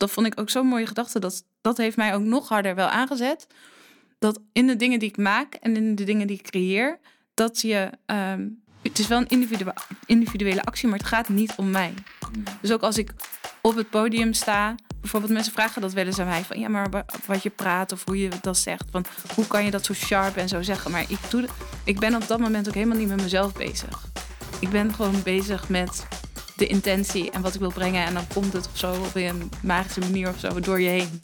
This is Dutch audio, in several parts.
dat vond ik ook zo'n mooie gedachte. Dat, dat heeft mij ook nog harder wel aangezet. Dat in de dingen die ik maak en in de dingen die ik creëer, dat je. ehm, het is wel een individuele, individuele actie, maar het gaat niet om mij. Dus ook als ik op het podium sta, bijvoorbeeld mensen vragen dat wel eens aan mij van ja, maar wa- wat je praat of hoe je dat zegt, van hoe kan je dat zo sharp en zo zeggen? Maar ik doe, ik ben op dat moment ook helemaal niet met mezelf bezig. Ik ben gewoon bezig met de intentie en wat ik wil brengen en dan komt het of zo op een magische manier of zo door je heen.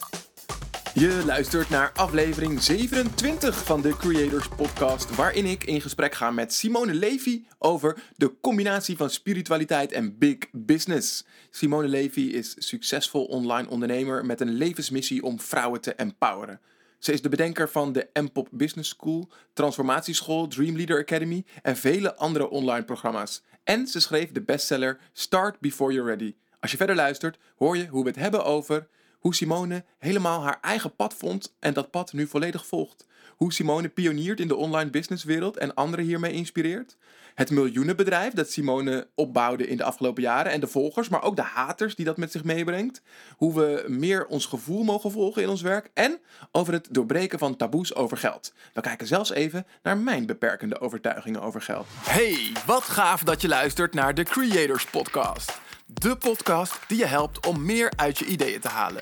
Je luistert naar aflevering 27 van de Creators Podcast, waarin ik in gesprek ga met Simone Levy over de combinatie van spiritualiteit en big business. Simone Levy is succesvol online ondernemer met een levensmissie om vrouwen te empoweren. Ze is de bedenker van de MPOP Business School, Transformatieschool, Dream Leader Academy en vele andere online programma's. En ze schreef de bestseller Start Before You're Ready. Als je verder luistert, hoor je hoe we het hebben over hoe Simone helemaal haar eigen pad vond en dat pad nu volledig volgt. Hoe Simone pioniert in de online businesswereld en anderen hiermee inspireert. Het miljoenenbedrijf dat Simone opbouwde in de afgelopen jaren en de volgers, maar ook de haters die dat met zich meebrengt. Hoe we meer ons gevoel mogen volgen in ons werk. En over het doorbreken van taboes over geld. We kijken zelfs even naar mijn beperkende overtuigingen over geld. Hey, wat gaaf dat je luistert naar de Creators Podcast. De podcast die je helpt om meer uit je ideeën te halen.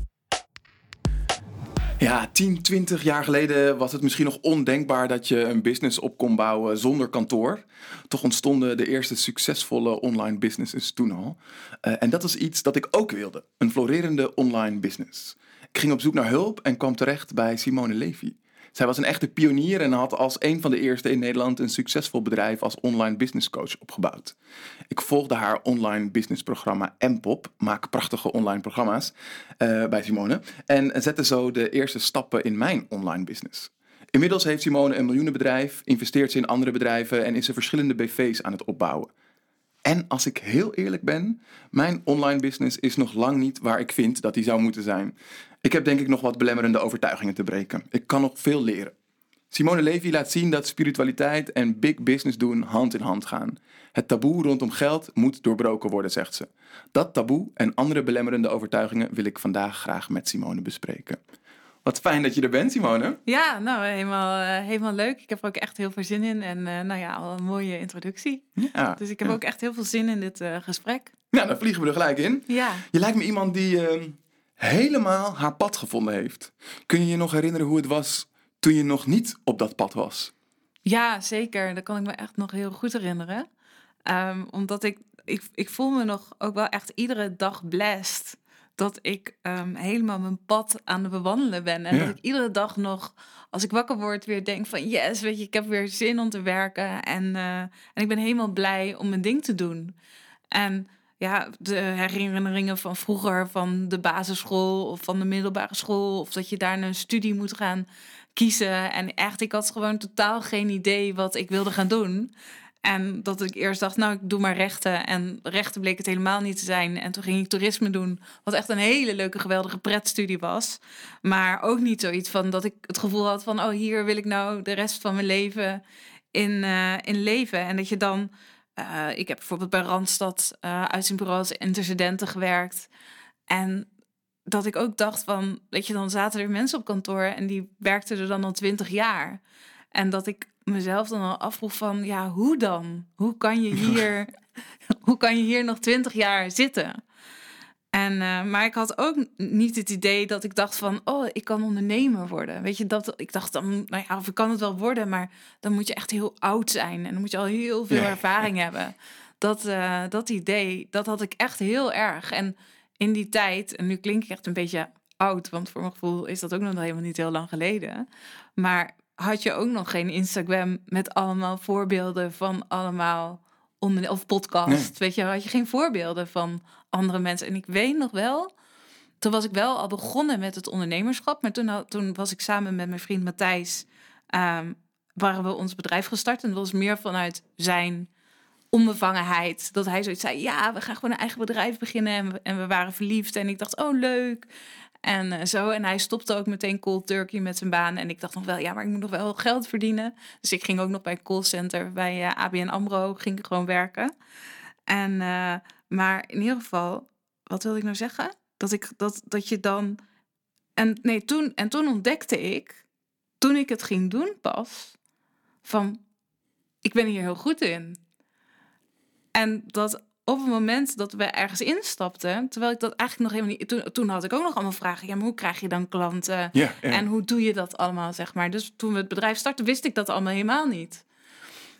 Ja, 10, 20 jaar geleden was het misschien nog ondenkbaar dat je een business op kon bouwen zonder kantoor. Toch ontstonden de eerste succesvolle online businesses toen al. Eh, en dat was iets dat ik ook wilde: een florerende online business. Ik ging op zoek naar hulp en kwam terecht bij Simone Levy. Zij was een echte pionier en had als een van de eerste in Nederland een succesvol bedrijf als online business coach opgebouwd. Ik volgde haar online businessprogramma MPOP, maak prachtige online programma's, eh, bij Simone. En zette zo de eerste stappen in mijn online business. Inmiddels heeft Simone een miljoenenbedrijf, investeert ze in andere bedrijven en is ze verschillende BV's aan het opbouwen. En als ik heel eerlijk ben, mijn online business is nog lang niet waar ik vind dat die zou moeten zijn. Ik heb denk ik nog wat belemmerende overtuigingen te breken. Ik kan nog veel leren. Simone Levy laat zien dat spiritualiteit en big business doen hand in hand gaan. Het taboe rondom geld moet doorbroken worden, zegt ze. Dat taboe en andere belemmerende overtuigingen wil ik vandaag graag met Simone bespreken. Wat fijn dat je er bent, Simone. Ja, nou helemaal, eh, helemaal leuk. Ik heb er ook echt heel veel zin in en eh, nou ja, al een mooie introductie. Ja, Dus ik heb ja. ook echt heel veel zin in dit eh, gesprek. Nou, dan vliegen we er gelijk in. Ja. Je lijkt me iemand die eh, helemaal haar pad gevonden heeft. Kun je je nog herinneren hoe het was toen je nog niet op dat pad was? Ja, zeker. Dat kan ik me echt nog heel goed herinneren. Ehm, omdat ik, ik, ik voel me nog ook wel echt iedere dag blessed. Dat ik ehm, helemaal mijn pad aan het bewandelen ben. En Ja. dat ik iedere dag nog, als ik wakker word, weer denk van... Yes, weet je, ik heb weer zin om te werken. En, eh, en ik ben helemaal blij om mijn ding te doen. En ja, de herinneringen van vroeger, van de basisschool of van de middelbare school... of dat je daar een studie moet gaan kiezen. En echt, ik had gewoon totaal geen idee wat ik wilde gaan doen. En dat ik eerst dacht, nou, ik doe maar rechten. En rechten bleek het helemaal niet te zijn. En toen ging ik toerisme doen, wat echt een hele leuke, geweldige pretstudie was. Maar ook niet zoiets van dat ik het gevoel had van, oh, hier wil ik nou de rest van mijn leven in, eh, in leven. En dat je dan, eh, ik heb bijvoorbeeld bij Randstad uh, uitzendbureau als intercedenten gewerkt. En dat ik ook dacht van, weet je, dan zaten er mensen op kantoor en die werkten er dan al twintig jaar. En dat ik mezelf dan al afvroeg van, ja, hoe dan? Hoe kan je hier, hoe kan je hier nog twintig jaar zitten? En, uh, maar ik had ook niet het idee dat ik dacht van, oh, ik kan ondernemer worden. Weet je, dat ik dacht dan, nou ja, of ik kan het wel worden, maar dan moet je echt heel oud zijn en dan moet je al heel veel ja. ervaring hebben. Dat, uh, dat idee, dat had ik echt heel erg. En in die tijd, en nu klink ik echt een beetje oud, want voor mijn gevoel is dat ook nog helemaal niet heel lang geleden. Maar had je ook nog geen Instagram met allemaal voorbeelden van allemaal onder of podcast, nee. weet je, had je geen voorbeelden van andere mensen. En ik weet nog wel toen was ik wel al begonnen met het ondernemerschap. Maar toen, had, toen was ik samen met mijn vriend Matthijs, ehm, waren we ons bedrijf gestart. En dat was meer vanuit zijn onbevangenheid. Dat hij zoiets zei, ja, we gaan gewoon een eigen bedrijf beginnen. En we, en we waren verliefd. En ik dacht, oh leuk. En eh, zo. En hij stopte ook meteen cold turkey met zijn baan. En ik dacht nog wel, ja, maar ik moet nog wel geld verdienen. Dus ik ging ook nog bij een callcenter bij uh, ABN AMRO. Ging ik gewoon werken. En, uh, maar in ieder geval, wat wilde ik nou zeggen? Dat, ik, dat, dat je dan... En, nee, toen, en toen ontdekte ik, toen ik het ging doen pas, van, ik ben hier heel goed in. En dat op het moment dat we ergens instapten, terwijl ik dat eigenlijk nog helemaal niet. Toen, toen had ik ook nog allemaal vragen. Ja, maar hoe krijg je dan klanten? Ja, ja. En hoe doe je dat allemaal, zeg maar? Dus toen we het bedrijf startten, wist ik dat allemaal helemaal niet.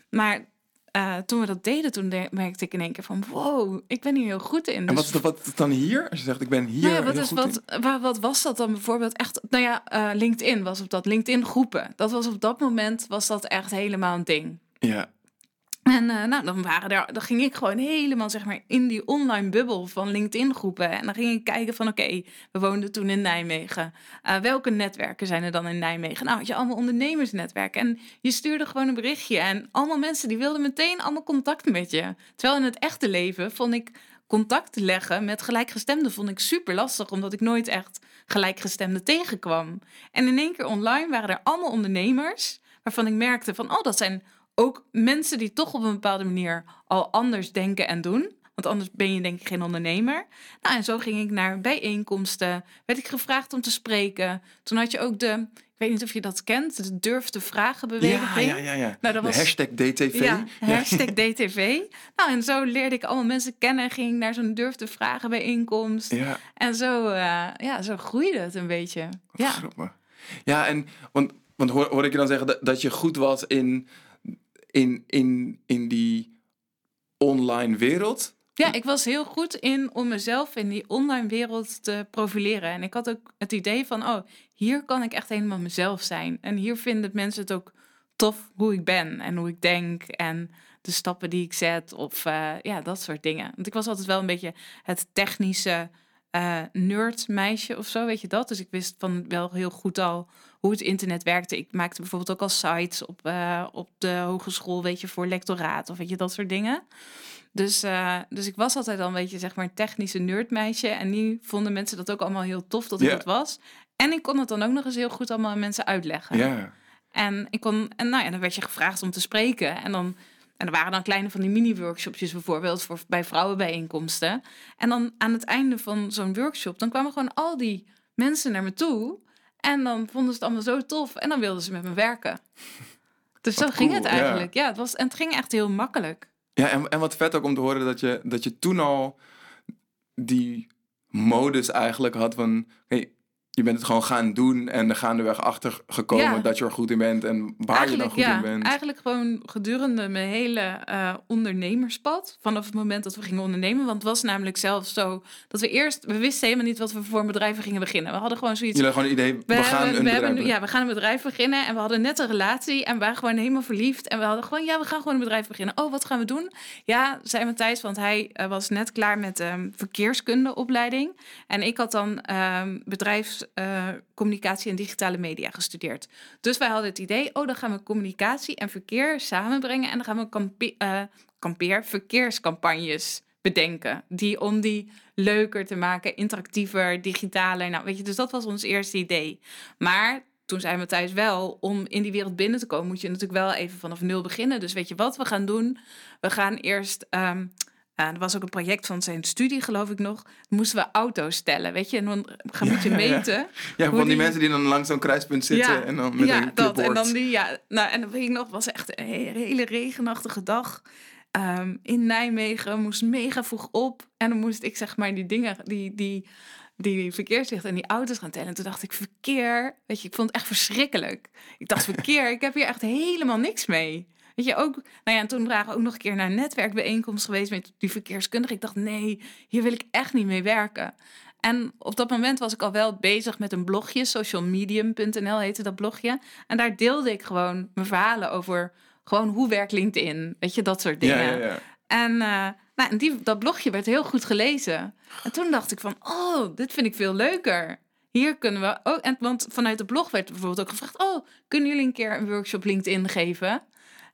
Maar uh, toen we dat deden, toen merkte ik in één keer van wow, ik ben hier heel goed in. En Dus wat is dat wat dan hier? Als je zegt ik ben hier nou ja, wat, heel is, goed wat, in? waar, wat was dat dan bijvoorbeeld echt? Nou ja, eh, LinkedIn was op dat. LinkedIn groepen. Dat was op dat moment was dat echt helemaal een ding. Ja, En eh, nou, dan, waren er, dan ging ik gewoon helemaal zeg maar, in die online bubbel van LinkedIn-groepen. En dan ging ik kijken van, oké, we woonden toen in Nijmegen. Uh, welke netwerken zijn er dan in Nijmegen? Nou, had je allemaal ondernemersnetwerken. En je stuurde gewoon een berichtje. En allemaal mensen die wilden meteen allemaal contact met je. Terwijl in het echte leven vond ik contact leggen met gelijkgestemden vond ik super lastig, omdat ik nooit echt gelijkgestemden tegenkwam. En in één keer online waren er allemaal ondernemers waarvan ik merkte van, oh, dat zijn ook mensen die toch op een bepaalde manier al anders denken en doen. Want anders ben je denk ik geen ondernemer. Nou, en zo ging ik naar bijeenkomsten. Werd ik gevraagd om te spreken. Toen had je ook de, ik weet niet of je dat kent, de durf te vragen beweging. ja, ja, ja. ja. Nou, dat de was- hashtag DTV. Ja, hashtag DTV. Nou, en zo leerde ik allemaal mensen kennen. Ging naar zo'n durf te vragen bijeenkomst. Ja, En zo, eh, ja, zo groeide het een beetje. wat Ja. grappig. Ja, en want, want hoor, hoor ik je dan zeggen dat, dat je goed was in, in, in, in die online wereld? Ja, ik was heel goed in om mezelf in die online wereld te profileren. En ik had ook het idee van, oh, hier kan ik echt helemaal mezelf zijn. En hier vinden mensen het ook tof hoe ik ben en hoe ik denk en de stappen die ik zet of eh, ja, dat soort dingen. Want ik was altijd wel een beetje het technische eh nerdmeisje of zo, weet je dat? Dus ik wist van wel heel goed al hoe het internet werkte. Ik maakte bijvoorbeeld ook al sites op, eh, op de hogeschool, weet je, voor lectoraat of weet je, dat soort dingen. Dus, eh, dus ik was altijd al een beetje, zeg maar, een technische nerdmeisje. En nu vonden mensen dat ook allemaal heel tof dat ik dat was. En ik kon het dan ook nog eens heel goed allemaal aan mensen uitleggen. Ja. En, ik kon, en nou ja, dan werd je gevraagd om te spreken. En dan en er waren dan kleine van die mini-workshopjes bijvoorbeeld voor, bij vrouwenbijeenkomsten. En dan aan het einde van zo'n workshop, dan kwamen gewoon al die mensen naar me toe. En dan vonden ze het allemaal zo tof. En dan wilden ze met me werken. Dus zo ging het ja. eigenlijk. Ja, het, was, en het ging echt heel makkelijk. Ja, en, en wat vet ook om te horen dat je, dat je toen al die modus eigenlijk had van... Hey, je bent het gewoon gaan doen en er gaandeweg achter gekomen Ja. dat je er goed in bent en waar je dan goed ja, in bent. Eigenlijk gewoon gedurende mijn hele eh, ondernemerspad. Vanaf het moment dat we gingen ondernemen. Want het was namelijk zelfs zo dat we eerst... We wisten helemaal niet wat we voor een bedrijven gingen beginnen. We hadden gewoon zoiets... Jullie hadden gewoon het idee, we, gaan hebben- een we bedrijf hebben, ja, we gaan een bedrijf beginnen en we hadden net een relatie en we waren gewoon helemaal verliefd. En we hadden gewoon, ja, we gaan gewoon een bedrijf beginnen. Oh, wat gaan we doen? Ja, zei Matthijs, want hij eh, was net klaar met de verkeerskundeopleiding. En ik had dan ehm bedrijfscommunicatie en digitale media gestudeerd. Dus wij hadden het idee, oh, dan gaan we communicatie en verkeer samenbrengen. En dan gaan we kampe- eh, kampeer, verkeerscampagnes bedenken. Die om die leuker te maken, interactiever, digitaler. Nou, weet je, dus dat was ons eerste idee. Maar toen zei Matthijs wel, om in die wereld binnen te komen, moet je natuurlijk wel even vanaf nul beginnen. Dus weet je wat we gaan doen? We gaan eerst. ehm eh, er was ook een project van zijn studie, geloof ik nog. Moesten we auto's tellen, weet je? En dan gaan moet je Ja, ja, ja. meten. Ja, van die die- mensen die dan langs zo'n kruispunt zitten Ja, en dan met ja, een dat. En dan die, ja, nou, en dan weet ik nog, was echt een he- hele regenachtige dag. Ehm, in Nijmegen moest mega vroeg op. En dan moest ik zeg maar die dingen, die, die, die verkeerslichten en die auto's gaan tellen. En toen dacht ik, verkeer, weet je, ik vond het echt verschrikkelijk. Ik dacht, verkeer, ik heb hier echt helemaal niks mee. Weet je, ook, nou ja, en toen waren we ook nog een keer naar een netwerkbijeenkomst geweest met die verkeerskundige. Ik dacht, nee, hier wil ik echt niet mee werken. En op dat moment was ik al wel bezig met een blogje, socialmedium.nl heette dat blogje. En daar deelde ik gewoon mijn verhalen over gewoon hoe werkt LinkedIn, weet je, dat soort dingen. ja, ja, ja. En, eh, Nou, en die, dat blogje werd heel goed gelezen. En toen dacht ik van, oh, dit vind ik veel leuker. Hier kunnen we ook, en, want vanuit de blog werd bijvoorbeeld ook gevraagd, oh, kunnen jullie een keer een workshop LinkedIn geven?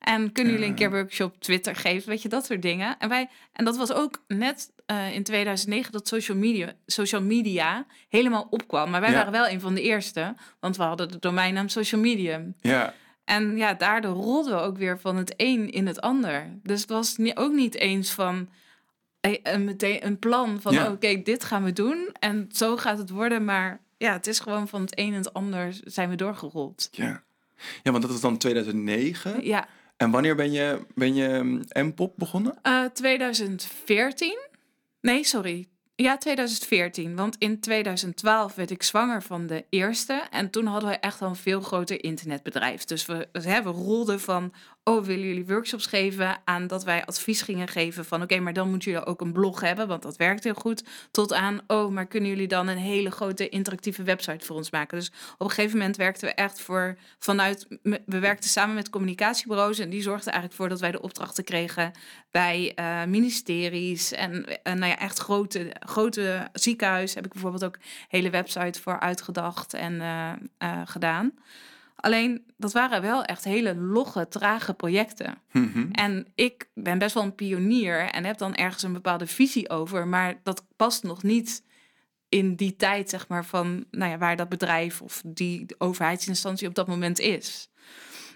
En kunnen jullie een keer workshop Twitter geven? Weet je, dat soort dingen. En, wij, en dat was ook net uh, in 2009 dat social media, social media helemaal opkwam. Maar wij Ja. waren wel een van de eerste, want we hadden de domeinnaam social medium. Ja, En ja, daardoor rolden we ook weer van het een in het ander. Dus het was ook niet eens van eh, een, meteen een plan van Ja. oké, dit gaan we doen en zo gaat het worden. Maar ja, het is gewoon van het een in het ander zijn we doorgerold. ja. Ja, want dat was dan 2009. Ja, En wanneer ben je, ben je M-pop begonnen? Eh, 2014. Nee, sorry. Ja, 2014. Want in 2012 werd ik zwanger van de eerste. En toen hadden we echt al een veel groter internetbedrijf. Dus we, we rolden van... Oh, willen jullie workshops geven? Aan dat wij advies gingen geven van... Oké, maar dan moeten jullie ook een blog hebben. Want dat werkt heel goed. Tot aan... Oh, maar kunnen jullie dan een hele grote interactieve website voor ons maken? Dus op een gegeven moment werkten we echt voor... Vanuit... We werkten samen met communicatiebureaus. En die zorgden eigenlijk voor dat wij de opdrachten kregen bij eh, ministeries en eh, nou ja, echt grote, grote ziekenhuizen heb ik bijvoorbeeld ook hele website voor uitgedacht en eh, gedaan. Alleen dat waren wel echt hele logge, trage projecten. Mhm. En ik ben best wel een pionier en heb dan ergens een bepaalde visie over, maar dat past nog niet in die tijd, zeg maar, van nou ja, waar dat bedrijf of die overheidsinstantie op dat moment is.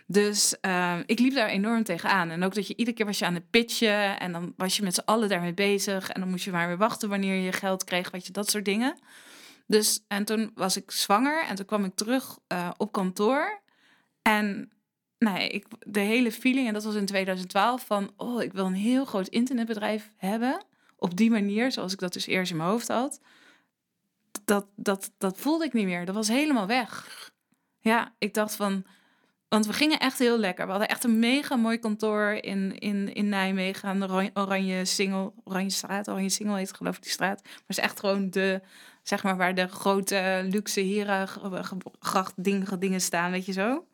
Dus eh, ik liep daar enorm tegenaan. En ook dat je iedere keer was je aan het pitchen en dan was je met z'n allen daarmee bezig. En dan moest je maar weer wachten wanneer je geld kreeg, weet je, dat soort dingen. Dus en toen was ik zwanger en toen kwam ik terug eh, op kantoor. En ja, ik, de hele feeling, en dat was in 2012, van oh, ik wil een heel groot internetbedrijf hebben. Op die manier, zoals ik dat dus eerst in mijn hoofd had. Dat, dat, dat voelde ik niet meer. Dat was helemaal weg. Ja, ik dacht van. Want we gingen echt heel lekker. We hadden echt een mega mooi kantoor in, in, in Nijmegen aan de Oranje, Singel. Oranje Straat. Oranje Singel heet geloof ik die straat. Maar het is echt gewoon de, zeg maar, waar de grote luxe heren gracht dingen, dingen staan, weet je zo.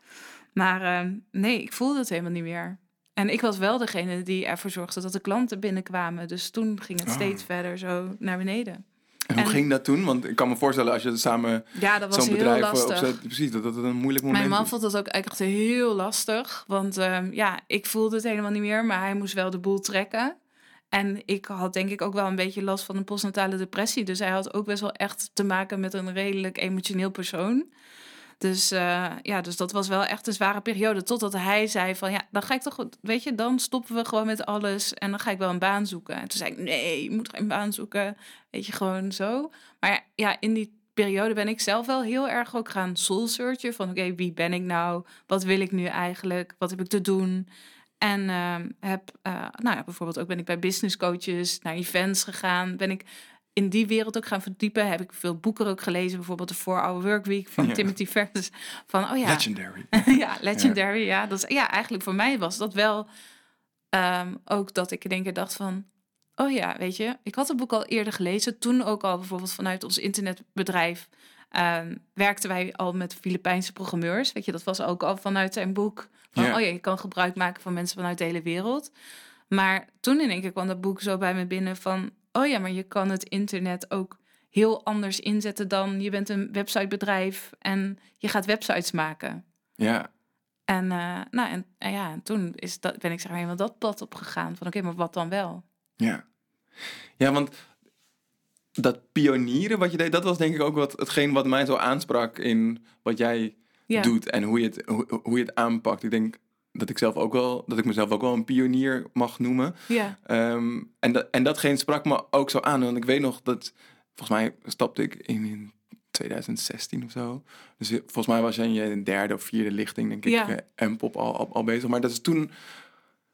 Maar eh, nee, ik voelde het helemaal niet meer. En ik was wel degene die ervoor zorgde dat de klanten binnenkwamen. Dus toen ging het Oh. steeds verder zo naar beneden. En hoe En- ging dat toen? Want ik kan me voorstellen als je samen Ja, dat was zo'n heel bedrijf eh, lastig. opzet, precies, dat dat een moeilijk moment Mijn man vond dat ook echt heel lastig. Want ehm, ja, ik voelde het helemaal niet meer, maar hij moest wel de boel trekken. En ik had denk ik ook wel een beetje last van een postnatale depressie. Dus hij had ook best wel echt te maken met een redelijk emotioneel persoon. Dus eh, ja, dus dat was wel echt een zware periode. Totdat hij zei van ja, dan ga ik toch, weet je, dan stoppen we gewoon met alles en dan ga ik wel een baan zoeken. En toen zei ik nee, je moet geen baan zoeken. Weet je, gewoon zo. Maar ja, in die periode ben ik zelf wel heel erg ook gaan soul searchen. Van oké, wie ben ik nou? Wat wil ik nu eigenlijk? Wat heb ik te doen? En ehm, heb, eh, nou ja, bijvoorbeeld ook ben ik bij business coaches naar events gegaan. Ben ik in die wereld ook gaan verdiepen. Heb ik veel boeken ook gelezen. Bijvoorbeeld de 4-Hour Workweek van Ja. Timothy Ferris. Van, oh ja, Legendary. ja, legendary. Ja. dat is, ja, eigenlijk voor mij was dat wel ehm, ook dat ik in één keer dacht van... Oh ja, weet je, ik had het boek al eerder gelezen. Toen ook al bijvoorbeeld vanuit ons internetbedrijf... ehm, werkten wij al met Filipijnse programmeurs. Weet je, dat was ook al vanuit zijn boek. Van, oh ja, je kan gebruik maken van mensen vanuit de hele wereld. Maar toen in één keer kwam dat boek zo bij me binnen van... Oh ja, maar je kan het internet ook heel anders inzetten dan... Je bent een websitebedrijf en je gaat websites maken. Ja, En, eh, nou, en, en ja, en toen is dat, ben ik zeg maar helemaal dat pad opgegaan. Van oké, maar wat dan wel? ja. Ja, want dat pionieren wat je deed, dat was denk ik ook wat, hetgeen wat mij zo aansprak in wat jij Ja, doet en hoe je, het, hoe, hoe je het aanpakt. Ik denk dat ik zelf ook wel, dat ik mezelf ook wel een pionier mag noemen. ja, Ehm, en, dat, en datgene sprak me ook zo aan. Want ik weet nog dat, volgens mij stapte ik in, in 2016 of zo. Dus volgens mij was je in je derde of vierde lichting, denk ik, Ja. eh, M-pop al, al, al bezig. Maar dat is toen,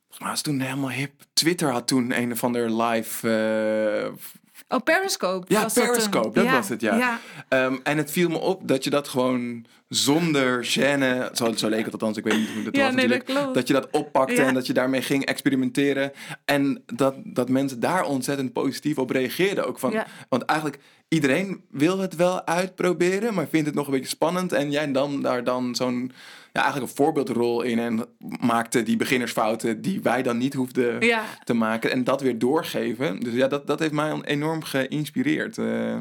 volgens mij was toen helemaal hip. Twitter had toen een of ander live, eh, Oh, Periscope. Ja, was dat toen. Periscope, dat was het, ja. Ehm, en het viel me op dat je dat gewoon zonder gêne, zo, zo leek het althans, ik weet niet hoe dat Ja, was nee, natuurlijk, dat je dat oppakte Ja. en dat je daarmee ging experimenteren. En dat, dat mensen daar ontzettend positief op reageerden. Ook van, Ja. Want eigenlijk, iedereen wil het wel uitproberen, maar vindt het nog een beetje spannend. En jij nam daar dan zo'n, ja, eigenlijk een voorbeeldrol in en maakte die beginnersfouten die wij dan niet hoefden te maken en dat weer doorgeven. Dus ja, dat, dat heeft mij enorm geïnspireerd. Eh,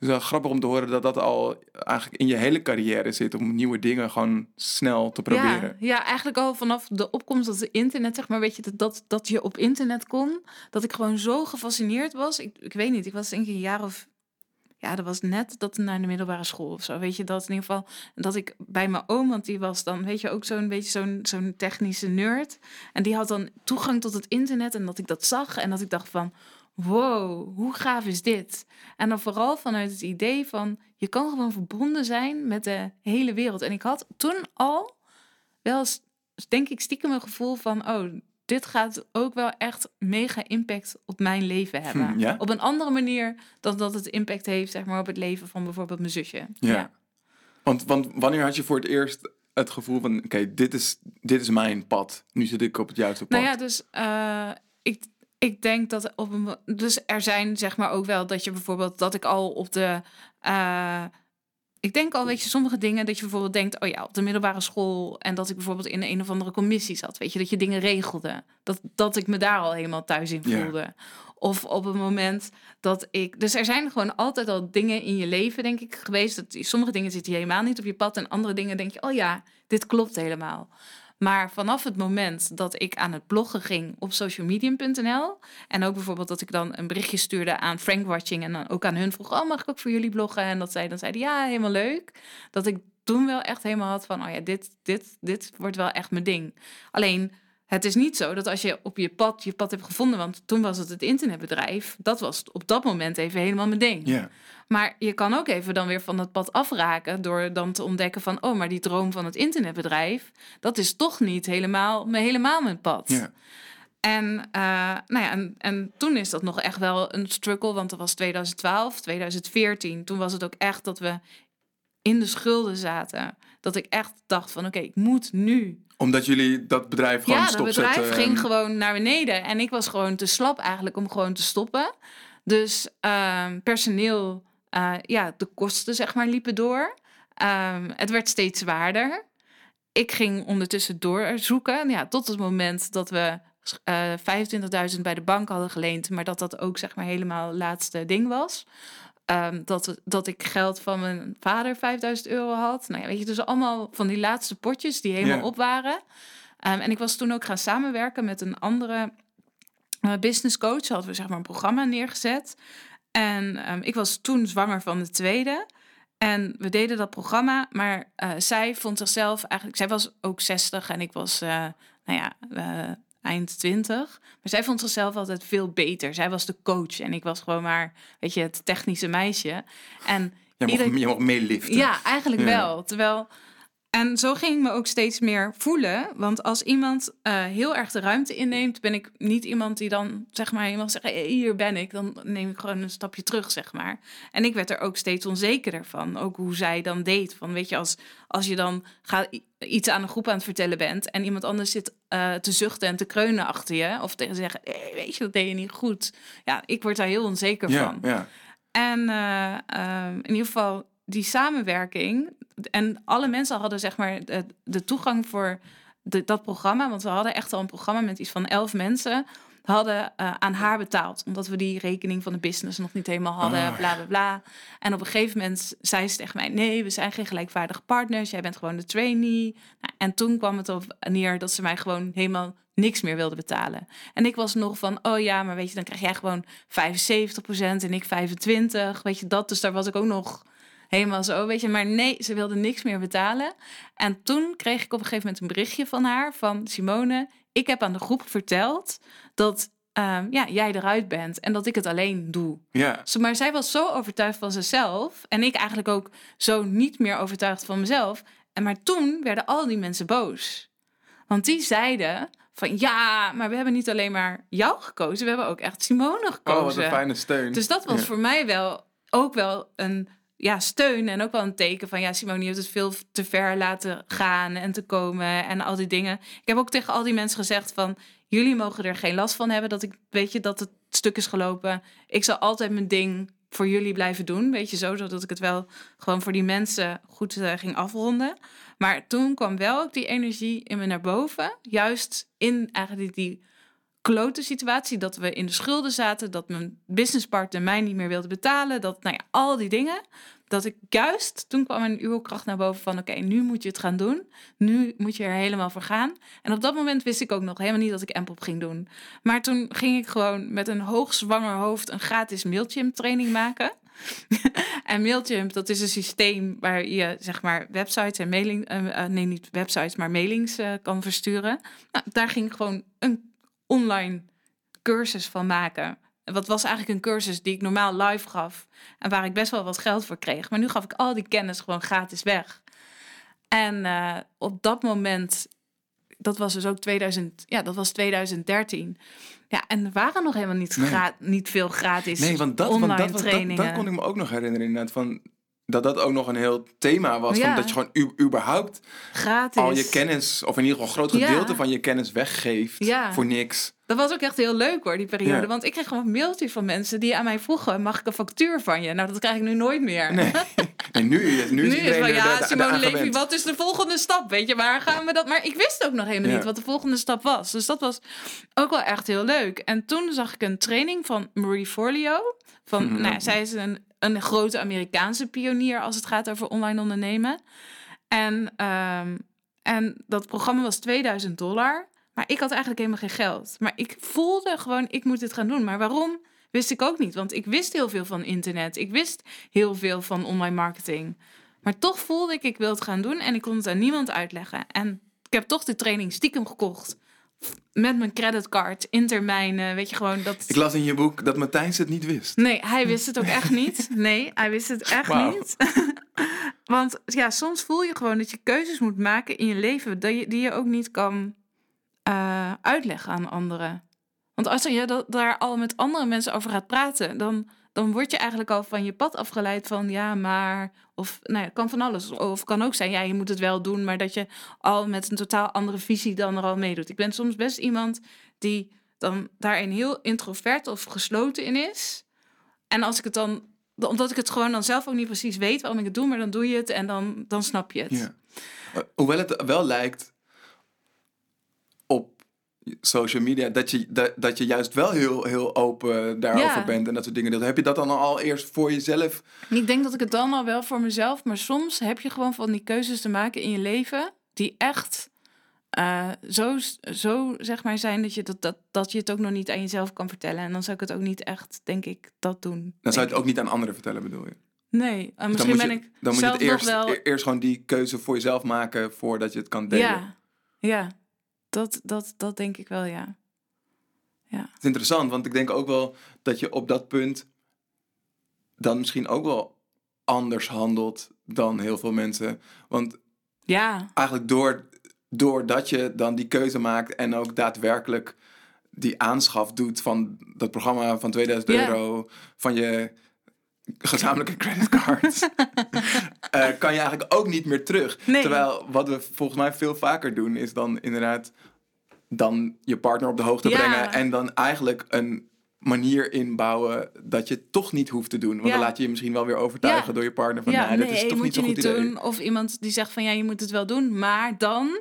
dus grappig om te horen dat dat al eigenlijk in je hele carrière zit om nieuwe dingen gewoon snel te proberen. Ja, ja, eigenlijk al vanaf de opkomst dat het internet, zeg maar, weet je, dat, dat, dat je op internet kon, dat ik gewoon zo gefascineerd was. Ik, ik weet niet, ik was denk ik een jaar of, ja, dat was net dat naar de middelbare school of zo, weet je, dat in ieder geval, dat ik bij mijn oom, want die was dan, weet je, ook zo'n beetje zo'n zo'n technische nerd. En die had dan toegang tot het internet en dat ik dat zag en dat ik dacht van, wow, hoe gaaf is dit? En dan vooral vanuit het idee van, je kan gewoon verbonden zijn met de hele wereld. En ik had toen al wel eens, denk ik, stiekem een gevoel van... oh, dit gaat ook wel echt mega impact op mijn leven hebben. Hm, ja? Op een andere manier dan dat het impact heeft zeg maar, op het leven van bijvoorbeeld mijn zusje. Ja. Want, want wanneer had je voor het eerst het gevoel van, oké, dit, is, dit is mijn pad. Nu zit ik op het juiste pad. Nou ja, dus eh, ik, ik denk dat op een. Dus er zijn zeg maar ook wel dat je bijvoorbeeld dat ik al op de. eh, ik denk al, weet je, sommige dingen dat je bijvoorbeeld denkt, oh ja, op de middelbare school en dat ik bijvoorbeeld in een of andere commissie zat, weet je, dat je dingen regelde. Dat, dat ik me daar al helemaal thuis in Ja. voelde. Of op het moment dat ik. Dus er zijn gewoon altijd al dingen in je leven, denk ik, geweest. Dat sommige dingen zitten helemaal niet op je pad. En andere dingen denk je, oh ja, dit klopt helemaal. Maar vanaf het moment dat ik aan het bloggen ging op socialmedium.nl. En ook bijvoorbeeld dat ik dan een berichtje stuurde aan Frank Watching. En dan ook aan hun vroeg, oh mag ik ook voor jullie bloggen? En dat zij dan zeiden, ja, helemaal leuk. Dat ik toen wel echt helemaal had van, oh ja, dit, dit, dit wordt wel echt mijn ding. Alleen, het is niet zo dat als je op je pad je pad hebt gevonden, want toen was het het internetbedrijf, dat was op dat moment even helemaal mijn ding. Ja. Maar je kan ook even dan weer van dat pad afraken door dan te ontdekken van, oh, maar die droom van het internetbedrijf, dat is toch niet helemaal, me- helemaal mijn pad. Ja. En, eh, nou ja, en, en toen is dat nog echt wel een struggle, want dat was 2012, 2014. Toen was het ook echt dat we in de schulden zaten. Dat ik echt dacht van, oké, ik moet nu Omdat jullie dat bedrijf gewoon ja, het stopzetten. bedrijf en- ging gewoon naar beneden. En ik was gewoon te slap eigenlijk om gewoon te stoppen. Dus ehm, personeel, eh, ja, de kosten zeg maar liepen door. Ehm, het werd steeds zwaarder. Ik ging ondertussen doorzoeken. Ja, tot het moment dat we eh 25.000 bij de bank hadden geleend. Maar dat dat ook zeg maar helemaal het laatste ding was. Ehm, dat, dat ik geld van mijn vader 5000 euro had. Nou ja, weet je, dus allemaal van die laatste potjes die helemaal op waren. Ehm, en ik was toen ook gaan samenwerken met een andere eh, business coach. Hadden we zeg maar een programma neergezet. En ehm, ik was toen zwanger van de tweede. En we deden dat programma, maar eh, zij vond zichzelf eigenlijk... Zij was ook 60 en ik was, eh, nou ja, eh, eind 20. Maar zij vond zichzelf altijd veel beter. Zij was de coach en ik was gewoon maar, weet je, het technische meisje. En Je mocht, ieder- je mocht meeliften. ja, eigenlijk Ja. wel. Terwijl. En zo ging ik me ook steeds meer voelen. Want als iemand eh, heel erg de ruimte inneemt, ben ik niet iemand die dan zeg maar helemaal zegt: hey, hier ben ik. Dan neem ik gewoon een stapje terug, zeg maar. En ik werd er ook steeds onzekerder van. Ook hoe zij dan deed. Van weet je, als, als je dan gaat, iets aan een groep aan het vertellen bent en iemand anders zit eh, te zuchten en te kreunen achter je, of tegen zeggen: hey, weet je, dat deed je niet goed. Ja, ik word daar heel onzeker ja, van. ja. En eh, ehm, in ieder geval die samenwerking. En alle mensen hadden zeg maar de, de toegang voor de, dat programma. Want we hadden echt al een programma met iets van elf mensen. Hadden eh, aan haar betaald. Omdat we die rekening van de business nog niet helemaal hadden. Ah. Bla bla bla. En op een gegeven moment zei ze tegen mij: Nee, we zijn geen gelijkwaardige partners. Jij bent gewoon de trainee. Nou, en toen kwam het op neer dat ze mij gewoon helemaal niks meer wilde betalen. En ik was nog van, oh ja, maar weet je, dan krijg jij gewoon 75% en ik 25%. Weet je dat? Dus daar was ik ook nog helemaal zo, weet je. Maar nee, ze wilde niks meer betalen. En toen kreeg ik op een gegeven moment een berichtje van haar, van Simone. Ik heb aan de groep verteld dat ehm, ja, jij eruit bent en dat ik het alleen doe. ja. Zo, Maar zij was zo overtuigd van zichzelf. En ik eigenlijk ook zo niet meer overtuigd van mezelf. En maar toen werden al die mensen boos. Want die zeiden van ja, maar we hebben niet alleen maar jou gekozen, we hebben ook echt Simone gekozen. Oh, wat een fijne steun. Dus dat was Ja. voor mij wel ook wel een ja, steun en ook wel een teken van ja, Simone je hebt het veel te ver laten gaan en te komen en al die dingen. Ik heb ook tegen al die mensen gezegd van jullie mogen er geen last van hebben dat ik weet je dat het stuk is gelopen. Ik zal altijd mijn ding voor jullie blijven doen, weet je zo, zodat ik het wel gewoon voor die mensen goed eh, ging afronden. Maar toen kwam wel ook die energie in me naar boven, juist in eigenlijk die klote situatie dat we in de schulden zaten, dat mijn businesspartner mij niet meer wilde betalen, dat nou ja, al die dingen. Dat ik juist, toen kwam een uurkracht naar boven van oké, nu moet je het gaan doen. Nu moet je er helemaal voor gaan. En op dat moment wist ik ook nog helemaal niet dat ik Ampop ging doen. Maar toen ging ik gewoon met een hoogzwanger hoofd een gratis Mailchimp training maken. en Mailchimp, dat is een systeem waar je zeg maar websites en mailing, eh, eh, nee niet websites, maar mailings eh, kan versturen. Nou, daar ging gewoon een online cursus van maken. Wat was eigenlijk een cursus die ik normaal live gaf en waar ik best wel wat geld voor kreeg. Maar nu gaf ik al die kennis gewoon gratis weg. En eh, op dat moment, dat was dus ook 2000, ja, dat was 2013. Ja, en er waren nog helemaal niet, Nee. niet veel gratis Nee, want dat, online want dat, dat kon ik me ook nog herinneren inderdaad. Van, dat dat ook nog een heel thema was. Ja. Van dat je gewoon überhaupt gratis. al je kennis, of in ieder geval een groot Ja. gedeelte van je kennis weggeeft Ja. voor niks. Dat was ook echt heel leuk hoor, die periode. Want ik kreeg gewoon een mailtje van mensen die aan mij vroegen: mag ik een factuur van je? Nou, dat krijg ik nu nooit meer. Nee. En nu, is- nu Nu is is iedereen van ja, Simone Levy, wat is de volgende stap? Weet je, waar gaan we dat? Maar ik wist ook nog helemaal niet wat de volgende stap was. Dus dat was ook wel echt heel leuk. En toen zag ik een training van Marie Forleo. Van, nou, zij is een, een grote Amerikaanse pionier als het gaat over online ondernemen. En, ehm, en dat programma was 2000 dollar. Maar ik had eigenlijk helemaal geen geld. Maar ik voelde gewoon, ik moet dit gaan doen. Maar waarom? Wist ik ook niet. Want ik wist heel veel van internet. Ik wist heel veel van online marketing. Maar toch voelde ik, ik wil het gaan doen. En ik kon het aan niemand uitleggen. En ik heb toch de training stiekem gekocht. Met mijn creditcard in termijnen. Weet je gewoon dat. Ik las in je boek dat Matthijs het niet wist. Nee, hij wist het ook echt niet. Nee, hij wist het echt niet. Want ja, soms voel je gewoon dat je keuzes moet maken in je leven dat je, die je ook niet kan eh, uitleggen aan anderen. Want als je dat, daar al met andere mensen over gaat praten, dan, dan word je eigenlijk al van je pad afgeleid van ja, maar. Of nou ja, kan van alles. Of kan ook zijn, ja, je moet het wel doen, maar dat je al met een totaal andere visie dan er al meedoet. Ik ben soms best iemand die dan daarin heel introvert of gesloten in is. En als ik het dan, omdat ik het gewoon dan zelf ook niet precies weet waarom ik het doe, maar dan doe je het en dan, dan snap je het. Eh, Hoewel het wel lijkt social media dat je, dat, dat je juist wel heel, heel open daarover Ja. bent en dat soort dingen. Heb je dat dan al eerst voor jezelf? Ik denk dat ik het dan al wel voor mezelf, maar soms heb je gewoon van die keuzes te maken in je leven die echt eh, zo, zo zeg maar zijn dat je, dat, dat, dat je het ook nog niet aan jezelf kan vertellen. En dan zou ik het ook niet echt, denk ik, dat doen. Dan zou je het ook niet aan anderen vertellen, bedoel je? Nee, en Dus misschien ben je, ik dan moet je het eerst, nog wel... e- eerst gewoon die keuze voor jezelf maken voordat je het kan delen. Ja, ja. Dat, dat, dat denk ik wel, ja. Het is interessant, want ik denk ook wel dat je op dat punt dan misschien ook wel anders handelt dan heel veel mensen. Want Ja, eigenlijk door, doordat je dan die keuze maakt en ook daadwerkelijk die aanschaf doet van dat programma van 2000 Ja. euro, van je gezamenlijke creditcard, eh, kan je eigenlijk ook niet meer terug. Nee. Terwijl wat we volgens mij veel vaker doen, is dan inderdaad dan je partner op de hoogte Ja. brengen en dan eigenlijk een manier inbouwen dat je het toch niet hoeft te doen. Want Ja. dan laat je je misschien wel weer overtuigen Ja. door je partner van ja nee, nee, dit is toch niet zo'n goed niet idee. doen. Of iemand die zegt van ja, je moet het wel doen, maar dan...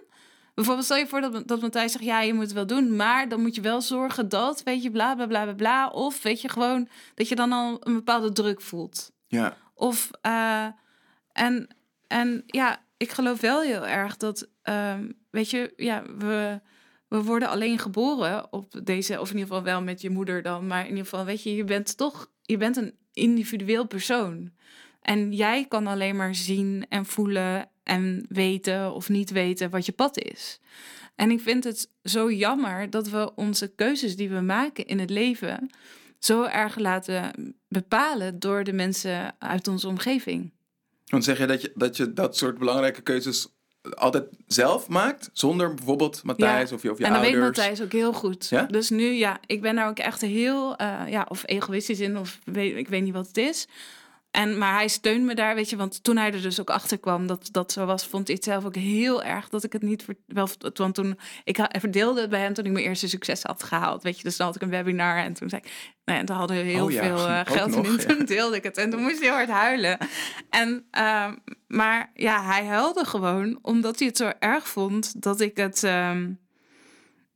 Bijvoorbeeld stel je voor dat, dat Matthijs zegt, ja, je moet het wel doen, maar dan moet je wel zorgen dat, weet je, bla, bla, bla, bla, bla. Of weet je gewoon dat je dan al een bepaalde druk voelt. Ja. Of, eh, en, en ja, ik geloof wel heel erg dat, ehm, weet je, ja, we, we worden alleen geboren op deze, of in ieder geval wel met je moeder dan, maar in ieder geval, weet je, je bent toch, je bent een individueel persoon. En jij kan alleen maar zien en voelen en weten of niet weten wat je pad is. En ik vind het zo jammer dat we onze keuzes die we maken in het leven zo erg laten bepalen door de mensen uit onze omgeving. Want zeg je dat je dat, je dat soort belangrijke keuzes altijd zelf maakt, zonder bijvoorbeeld Matthijs of je, of je en dat ouders. weet Matthijs ook heel goed. Ja? Dus nu, ja, ik ben daar ook echt heel, eh, ja, of egoïstisch in, of weet, ik weet niet wat het is. En, maar hij steunt me daar, weet je, want toen hij er dus ook achter kwam dat dat zo was, vond hij het zelf ook heel erg dat ik het niet ver- wel. Want toen ik verdeelde het bij hem toen ik mijn eerste succes had gehaald, weet je, dus dan had ik een webinar en toen zei ik, nou ja, en toen hadden we heel Oh ja, veel eh, geld nog, in. ja. Toen deelde ik het en toen moest hij heel hard huilen. En, ehm, maar ja, hij huilde gewoon omdat hij het zo erg vond dat ik het. ehm,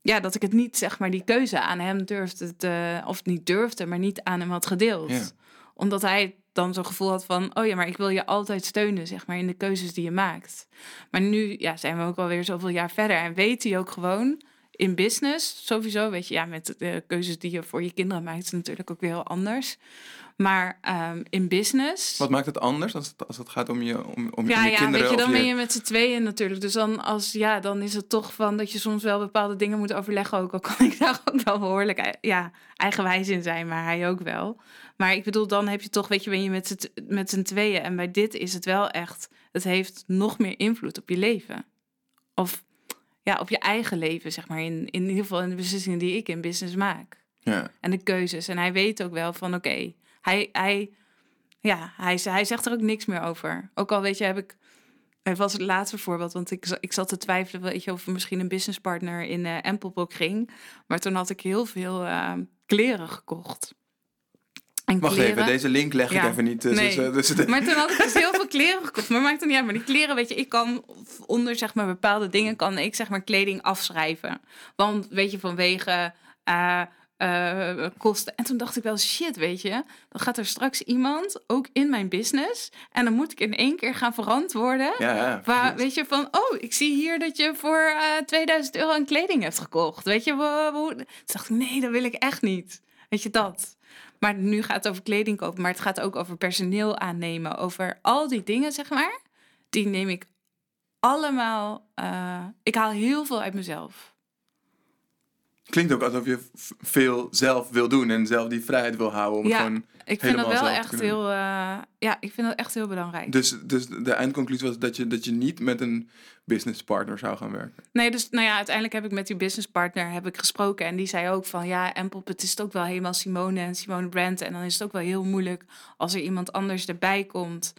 ja, dat ik het niet, zeg maar, die keuze aan hem durfde te, of niet durfde, maar niet aan hem had gedeeld. Omdat hij dan zo'n gevoel had van, oh ja, maar ik wil je altijd steunen, zeg maar, in de keuzes die je maakt. Maar nu ja, zijn we ook alweer zoveel jaar verder en weet hij ook gewoon in business, sowieso, weet je, ja, met de keuzes die je voor je kinderen maakt, is natuurlijk ook weer heel anders. Maar ehm, in business. Wat maakt het anders als het, als het gaat om je, om, om, Ja, je ja, kinderen? weet je, dan ben je met z'n tweeën natuurlijk. Dus dan, als, ja, dan is het toch van dat je soms wel bepaalde dingen moet overleggen. Ook al kan ik daar ook wel behoorlijk eh, ja, eigenwijs in zijn, maar hij ook wel. Maar ik bedoel, dan heb je toch, weet je, ben je met met z'n tweeën. En bij dit is het wel echt, het heeft nog meer invloed op je leven. Of ja, op je eigen leven, zeg maar. In, in ieder geval in de beslissingen die ik in business maak Ja. en de keuzes. En hij weet ook wel van oké, hij, hij, ja, hij, hij zegt er ook niks meer over. Ook al weet je, heb ik. Het was het laatste voorbeeld, want ik, ik zat te twijfelen weet je, of misschien een businesspartner in Empelbok ging. Maar toen had ik heel veel eh, kleren gekocht. En Wacht kleren, even, deze link leg ik Ja. even niet tussen. Nee. tussen de- maar toen had ik dus heel veel kleren gekocht. Maar maakt het niet uit. Maar die kleren, weet je, ik kan onder zeg maar bepaalde dingen kan ik zeg maar kleding afschrijven. Want weet je, vanwege eh, eh, kosten. En toen dacht ik wel, shit, weet je, dan gaat er straks iemand ook in mijn business. En dan moet ik in één keer gaan verantwoorden. ja, ja, Waar, weet je, van, oh, ik zie hier dat je voor eh 2000 euro aan kleding hebt gekocht. Weet je, wo- hoe... Toen dacht ik, nee, dat wil ik echt niet. Weet je, dat. Maar nu gaat het over kleding kopen, maar het gaat ook over personeel aannemen. Over al die dingen, zeg maar. Die neem ik allemaal... eh, ik haal heel veel uit mezelf. Klinkt ook alsof je veel zelf wil doen en zelf die vrijheid wil houden om Ja, gewoon... Ik vind dat wel echt heel... eh, ja, ik vind dat echt heel belangrijk. Dus, dus de eindconclusie was dat je, dat je niet met een businesspartner zou gaan werken. Nee, dus nou ja, uiteindelijk heb ik met die businesspartner heb ik gesproken. En die zei ook van ja, Empop, het is ook wel helemaal Simone en Simone Brand. En dan is het ook wel heel moeilijk als er iemand anders erbij komt.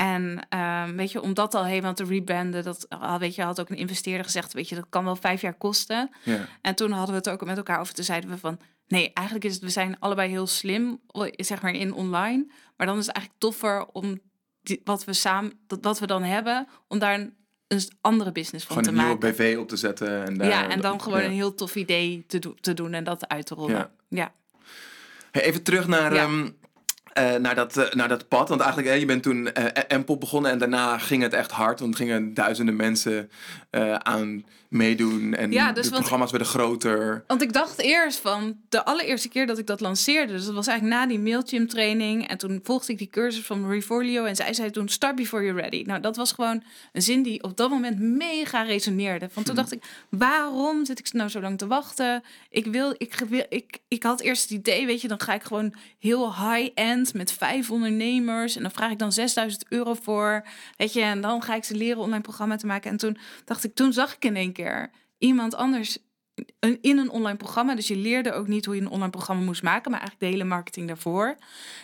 En ehm, weet je, om dat al helemaal te rebranden, dat al weet je, had ook een investeerder gezegd, weet je, dat kan wel vijf jaar kosten. Ja. En toen hadden we het ook met elkaar over. Toen zeiden we van, nee, eigenlijk is het, we zijn allebei heel slim, zeg maar in online. Maar dan is het eigenlijk toffer om die, wat we samen, dat, wat we dan hebben, om daar een, een andere business van Gewoon te een nieuwe maken. BV op te zetten. En daar, Ja, en dan gewoon ja. een heel tof idee te, do- te doen en dat uit te rollen. Ja. Ja. Hey, even terug naar, Ja. Eh, naar, dat, eh, naar dat pad. Want eigenlijk, je bent toen eh Empop begonnen en daarna ging het echt hard. Want gingen duizenden mensen aan meedoen. En Ja, dus de want- programma's werden groter. Want ik dacht eerst van de allereerste keer dat ik dat lanceerde, dus dat was eigenlijk na die Mailchimp training. En toen volgde ik die cursus van Marie Forleo en zij zei toen start before you're ready. Nou, dat was gewoon een zin die op dat moment mega resoneerde. Want toen dacht ik, waarom zit ik nou zo lang te wachten? Ik wil, ik, wil, ik, ik had eerst het idee, weet je, dan ga ik gewoon heel high-end met vijf ondernemers en dan vraag ik dan 6000 euro voor, weet je, en dan ga ik ze leren online programma te maken. En toen dacht ik, toen zag ik in één keer iemand anders in een online programma. Dus je leerde ook niet hoe je een online programma moest maken, maar eigenlijk de hele marketing daarvoor.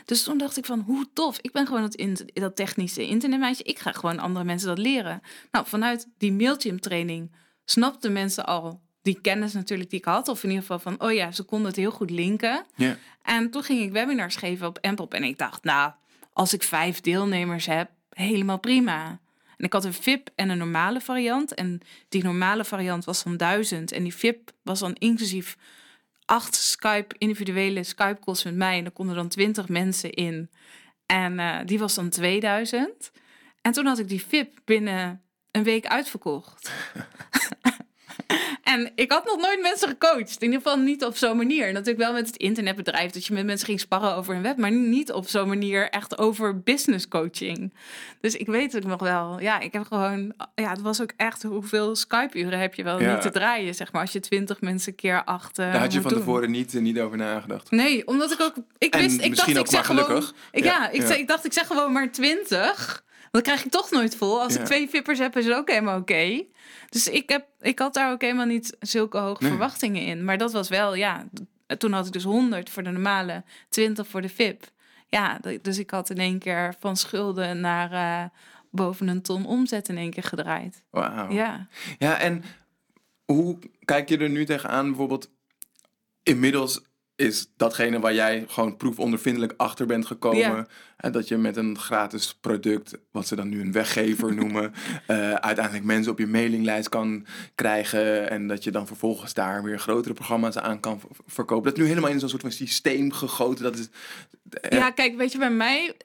Dus toen dacht ik van, hoe tof. Ik ben gewoon dat, in, dat technische internetmeisje. Ik ga gewoon andere mensen dat leren. Nou, vanuit die Mailchimp training snapten mensen al die kennis natuurlijk die ik had. Of in ieder geval van, oh ja, ze konden het heel goed linken. Ja. En toen ging ik webinars geven op Empop. En ik dacht, nou, als ik vijf deelnemers heb, helemaal prima. En ik had een VIP en een normale variant. En die normale variant was dan 1000. En die VIP was dan inclusief acht Skype, individuele Skype calls met mij. En er konden dan 20 mensen in. En eh, die was dan 2000. En toen had ik die VIP binnen een week uitverkocht. En ik had nog nooit mensen gecoacht. In ieder geval niet op zo'n manier. Natuurlijk wel met het internetbedrijf. Dat je met mensen ging sparren over een web. Maar niet op zo'n manier echt over business coaching. Dus ik weet het nog wel. Ja, ik heb gewoon... Ja, het was ook echt... Hoeveel Skype-uren heb je wel Ja. niet te draaien, zeg maar. Als je twintig mensen keer acht eh, Daar had je van doen. tevoren niet, eh, niet over nagedacht. Nee, omdat ik ook... Ik En wist... Ik dacht, ik zeg maar gewoon... gelukkig. Ik, Ja, ja, ik, ja. Zei, ik dacht, ik zeg gewoon maar twintig. Dat krijg ik toch nooit vol. Als Ja. ik twee vippers heb, is het ook helemaal oké. Dus ik, heb, ik had daar ook helemaal niet zulke hoge Nee. verwachtingen in. Maar dat was wel, ja, toen had ik dus 100 voor de normale, 20 voor de VIP. Ja, dus ik had in één keer van schulden naar eh, boven een ton omzet in één keer gedraaid. Wauw. Ja. Ja, en hoe kijk je er nu tegenaan? Bijvoorbeeld, inmiddels is datgene waar jij gewoon proefondervindelijk achter bent gekomen. Ja. En dat je met een gratis product, wat ze dan nu een weggever noemen, eh, uiteindelijk mensen op je mailinglijst kan krijgen. En dat je dan vervolgens daar weer grotere programma's aan kan verkopen. Dat is nu helemaal in zo'n soort van systeem gegoten. Dat is, eh, Ja, kijk, weet je, bij mij,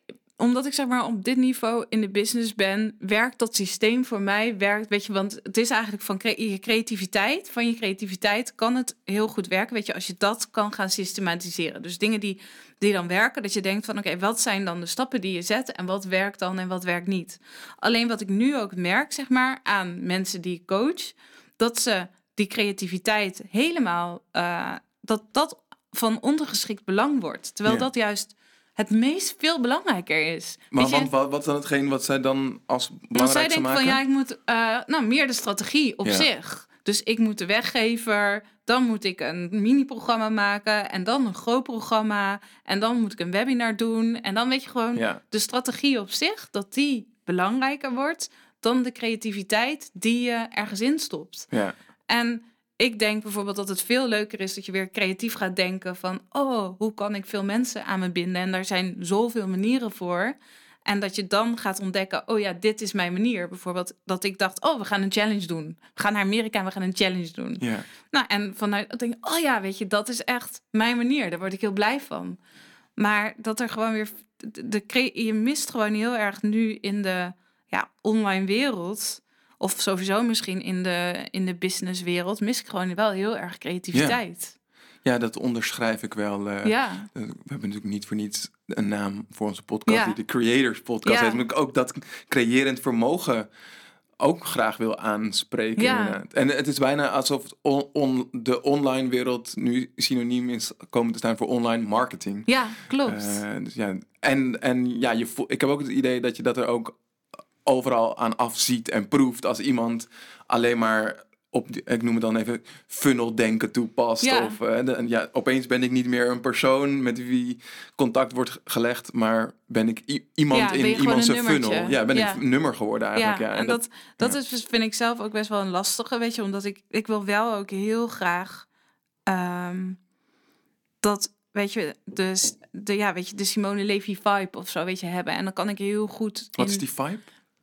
omdat ik zeg maar op dit niveau in de business ben, werkt dat systeem voor mij, werkt, weet je, want het is eigenlijk van cre- je creativiteit, van je creativiteit kan het heel goed werken, weet je, als je dat kan gaan systematiseren. Dus dingen die, die dan werken, dat je denkt van, oké, wat zijn dan de stappen die je zet en wat werkt dan en wat werkt niet. Alleen wat ik nu ook merk, zeg maar, aan mensen die ik coach, dat ze die creativiteit helemaal, eh, dat dat van ondergeschikt belang wordt. Terwijl Ja. dat juist het meest veel belangrijker is. maar, want wat, wat is dan hetgeen wat zij dan als want zij denken maken? van ja, ik moet eh, nou meer de strategie op Ja. zich. Dus ik moet de weggever, dan moet ik een mini-programma maken en dan een groot programma en dan moet ik een webinar doen en dan weet je gewoon Ja. de strategie op zich dat die belangrijker wordt dan de creativiteit die je ergens in stopt. Ja. En ik denk bijvoorbeeld dat het veel leuker is dat je weer creatief gaat denken van, oh, hoe kan ik veel mensen aan me binden? En daar zijn zoveel manieren voor. En dat je dan gaat ontdekken, oh ja, dit is mijn manier. Bijvoorbeeld dat ik dacht, oh, we gaan een challenge doen. We gaan naar Amerika en we gaan een challenge doen. Ja. Nou, en vanuit dat denk ik, oh ja, weet je, dat is echt mijn manier. Daar word ik heel blij van. Maar dat er gewoon weer, de, de, je mist gewoon heel erg nu in de ja, online wereld, of sowieso misschien in de, in de businesswereld, mis ik gewoon wel heel erg creativiteit. ja, dat onderschrijf ik wel. eh, Ja, We hebben natuurlijk niet voor niets een naam voor onze podcast, Ja. die de Creators Podcast Ja. heet. Maar ik ook dat creërend vermogen ook graag wil aanspreken. Ja. En het is bijna alsof on- on- de online wereld nu synoniem is komen te staan voor online marketing. ja klopt. Eh, dus ja, en, en ja, je ik heb ook het idee dat je dat er ook overal aan afziet en proeft als iemand alleen maar op, die- ik noem het dan even, funneldenken toepast. Ja. Of de- en ja, opeens ben ik niet meer een persoon met wie contact wordt ge- gelegd, maar ben ik iemand Ja, ben in iemands een funnel. Ja, ben Ja. ik nummer geworden eigenlijk. ja, en dat, dat is, dus, vind ik zelf ook best wel een lastige, weet je, omdat ik, ik wil wel ook heel graag ehm, dat, weet je, dus de, ja, weet je, de Simone Levy vibe of zo, weet je, hebben. En dan kan ik heel goed. Wat is die vibe?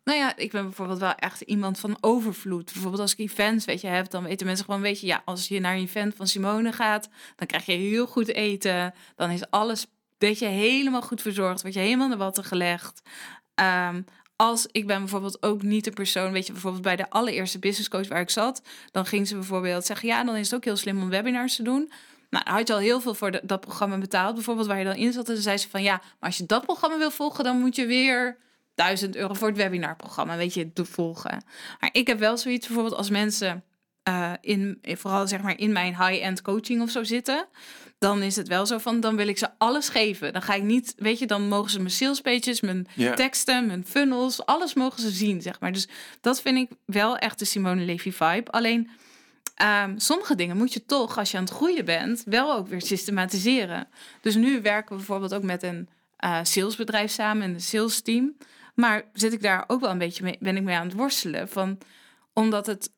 Nou ja, ik ben bijvoorbeeld wel echt iemand van overvloed. Bijvoorbeeld als ik events, weet je, heb, dan weten mensen gewoon, weet je, ja, als je naar een event van Simone gaat, dan krijg je heel goed eten. Dan is alles, weet je, helemaal goed verzorgd. Word je helemaal de watten gelegd. Ehm, als ik ben bijvoorbeeld ook niet de persoon, weet je, bijvoorbeeld bij de allereerste business coach waar ik zat, dan ging ze bijvoorbeeld zeggen, ja, dan is het ook heel slim om webinars te doen. Nou, dan had je al heel veel voor dat programma betaald, bijvoorbeeld waar je dan in zat. En dan zei ze van, ja, maar als je dat programma wil volgen, dan moet je weer 1000 euro voor het webinarprogramma, weet je, te volgen. Maar ik heb wel zoiets bijvoorbeeld als mensen eh, in, vooral zeg maar in mijn high-end coaching of zo zitten, dan is het wel zo van, dan wil ik ze alles geven. Dan ga ik niet, weet je, dan mogen ze mijn sales pages, mijn teksten, mijn funnels, alles mogen ze zien, zeg maar. Dus dat vind ik wel echt de Simone Levy vibe. Alleen ehm, sommige dingen moet je toch, als je aan het groeien bent, wel ook weer systematiseren. Dus nu werken we bijvoorbeeld ook met een eh, salesbedrijf samen, een sales team. Maar zit ik daar ook wel een beetje mee, ben ik mee aan het worstelen. Van, omdat het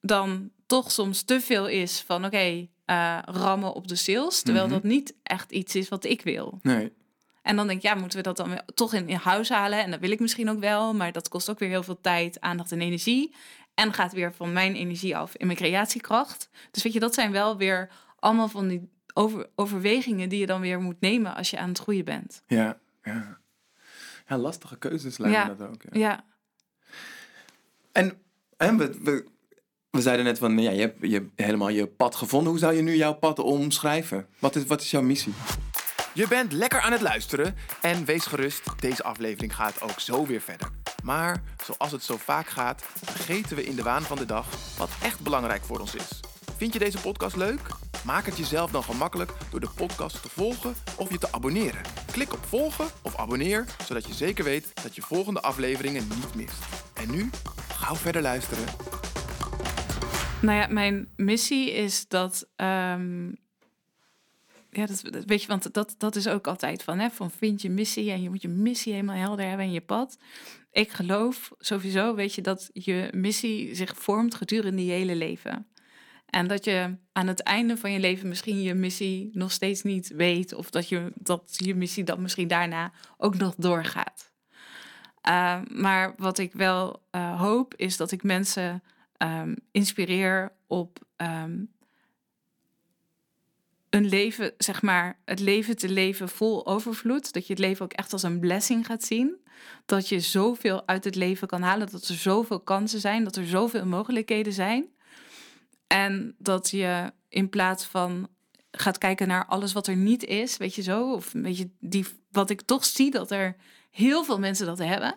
dan toch soms te veel is van oké, eh, rammen op de sales. Terwijl Mhm. dat niet echt iets is wat ik wil. Nee. En dan denk ik, ja, moeten we dat dan weer toch in, in huis halen? En dat wil ik misschien ook wel, maar dat kost ook weer heel veel tijd, aandacht en energie. En gaat weer van mijn energie af in mijn creatiekracht. Dus weet je, dat zijn wel weer allemaal van die over, overwegingen die je dan weer moet nemen als je aan het groeien bent. Ja, ja. Ja, lastige keuzes lijken Ja. dat ook. Ja. Ja, En, en we, we, we zeiden net van, ja, je hebt, je hebt helemaal je pad gevonden. Hoe zou je nu jouw pad omschrijven? Wat is, wat is jouw missie? Je bent lekker aan het luisteren en wees gerust, deze aflevering gaat ook zo weer verder. Maar zoals het zo vaak gaat, vergeten we in de waan van de dag wat echt belangrijk voor ons is. Vind je deze podcast leuk? Maak het jezelf dan gemakkelijk door de podcast te volgen of je te abonneren. Klik op volgen of abonneer, zodat je zeker weet dat je volgende afleveringen niet mist. En nu, gauw verder luisteren. Nou ja, mijn missie is dat. ehm, ja, dat, dat- weet je, want dat, dat is ook altijd van, hè, van vind je missie en je moet je missie helemaal helder hebben en je pad. Ik geloof sowieso, weet je, dat je missie zich vormt gedurende je hele leven. En dat je aan het einde van je leven misschien je missie nog steeds niet weet, of dat je, dat je missie dan misschien daarna ook nog doorgaat. Uh, maar wat ik wel uh, hoop, is dat ik mensen um, inspireer op um, een leven, zeg maar, het leven te leven vol overvloed. Dat je het leven ook echt als een blessing gaat zien. Dat je zoveel uit het leven kan halen, dat er zoveel kansen zijn, dat er zoveel mogelijkheden zijn. En dat je in plaats van gaat kijken naar alles wat er niet is, weet je zo, of weet je, die, wat ik toch zie dat er heel veel mensen dat hebben.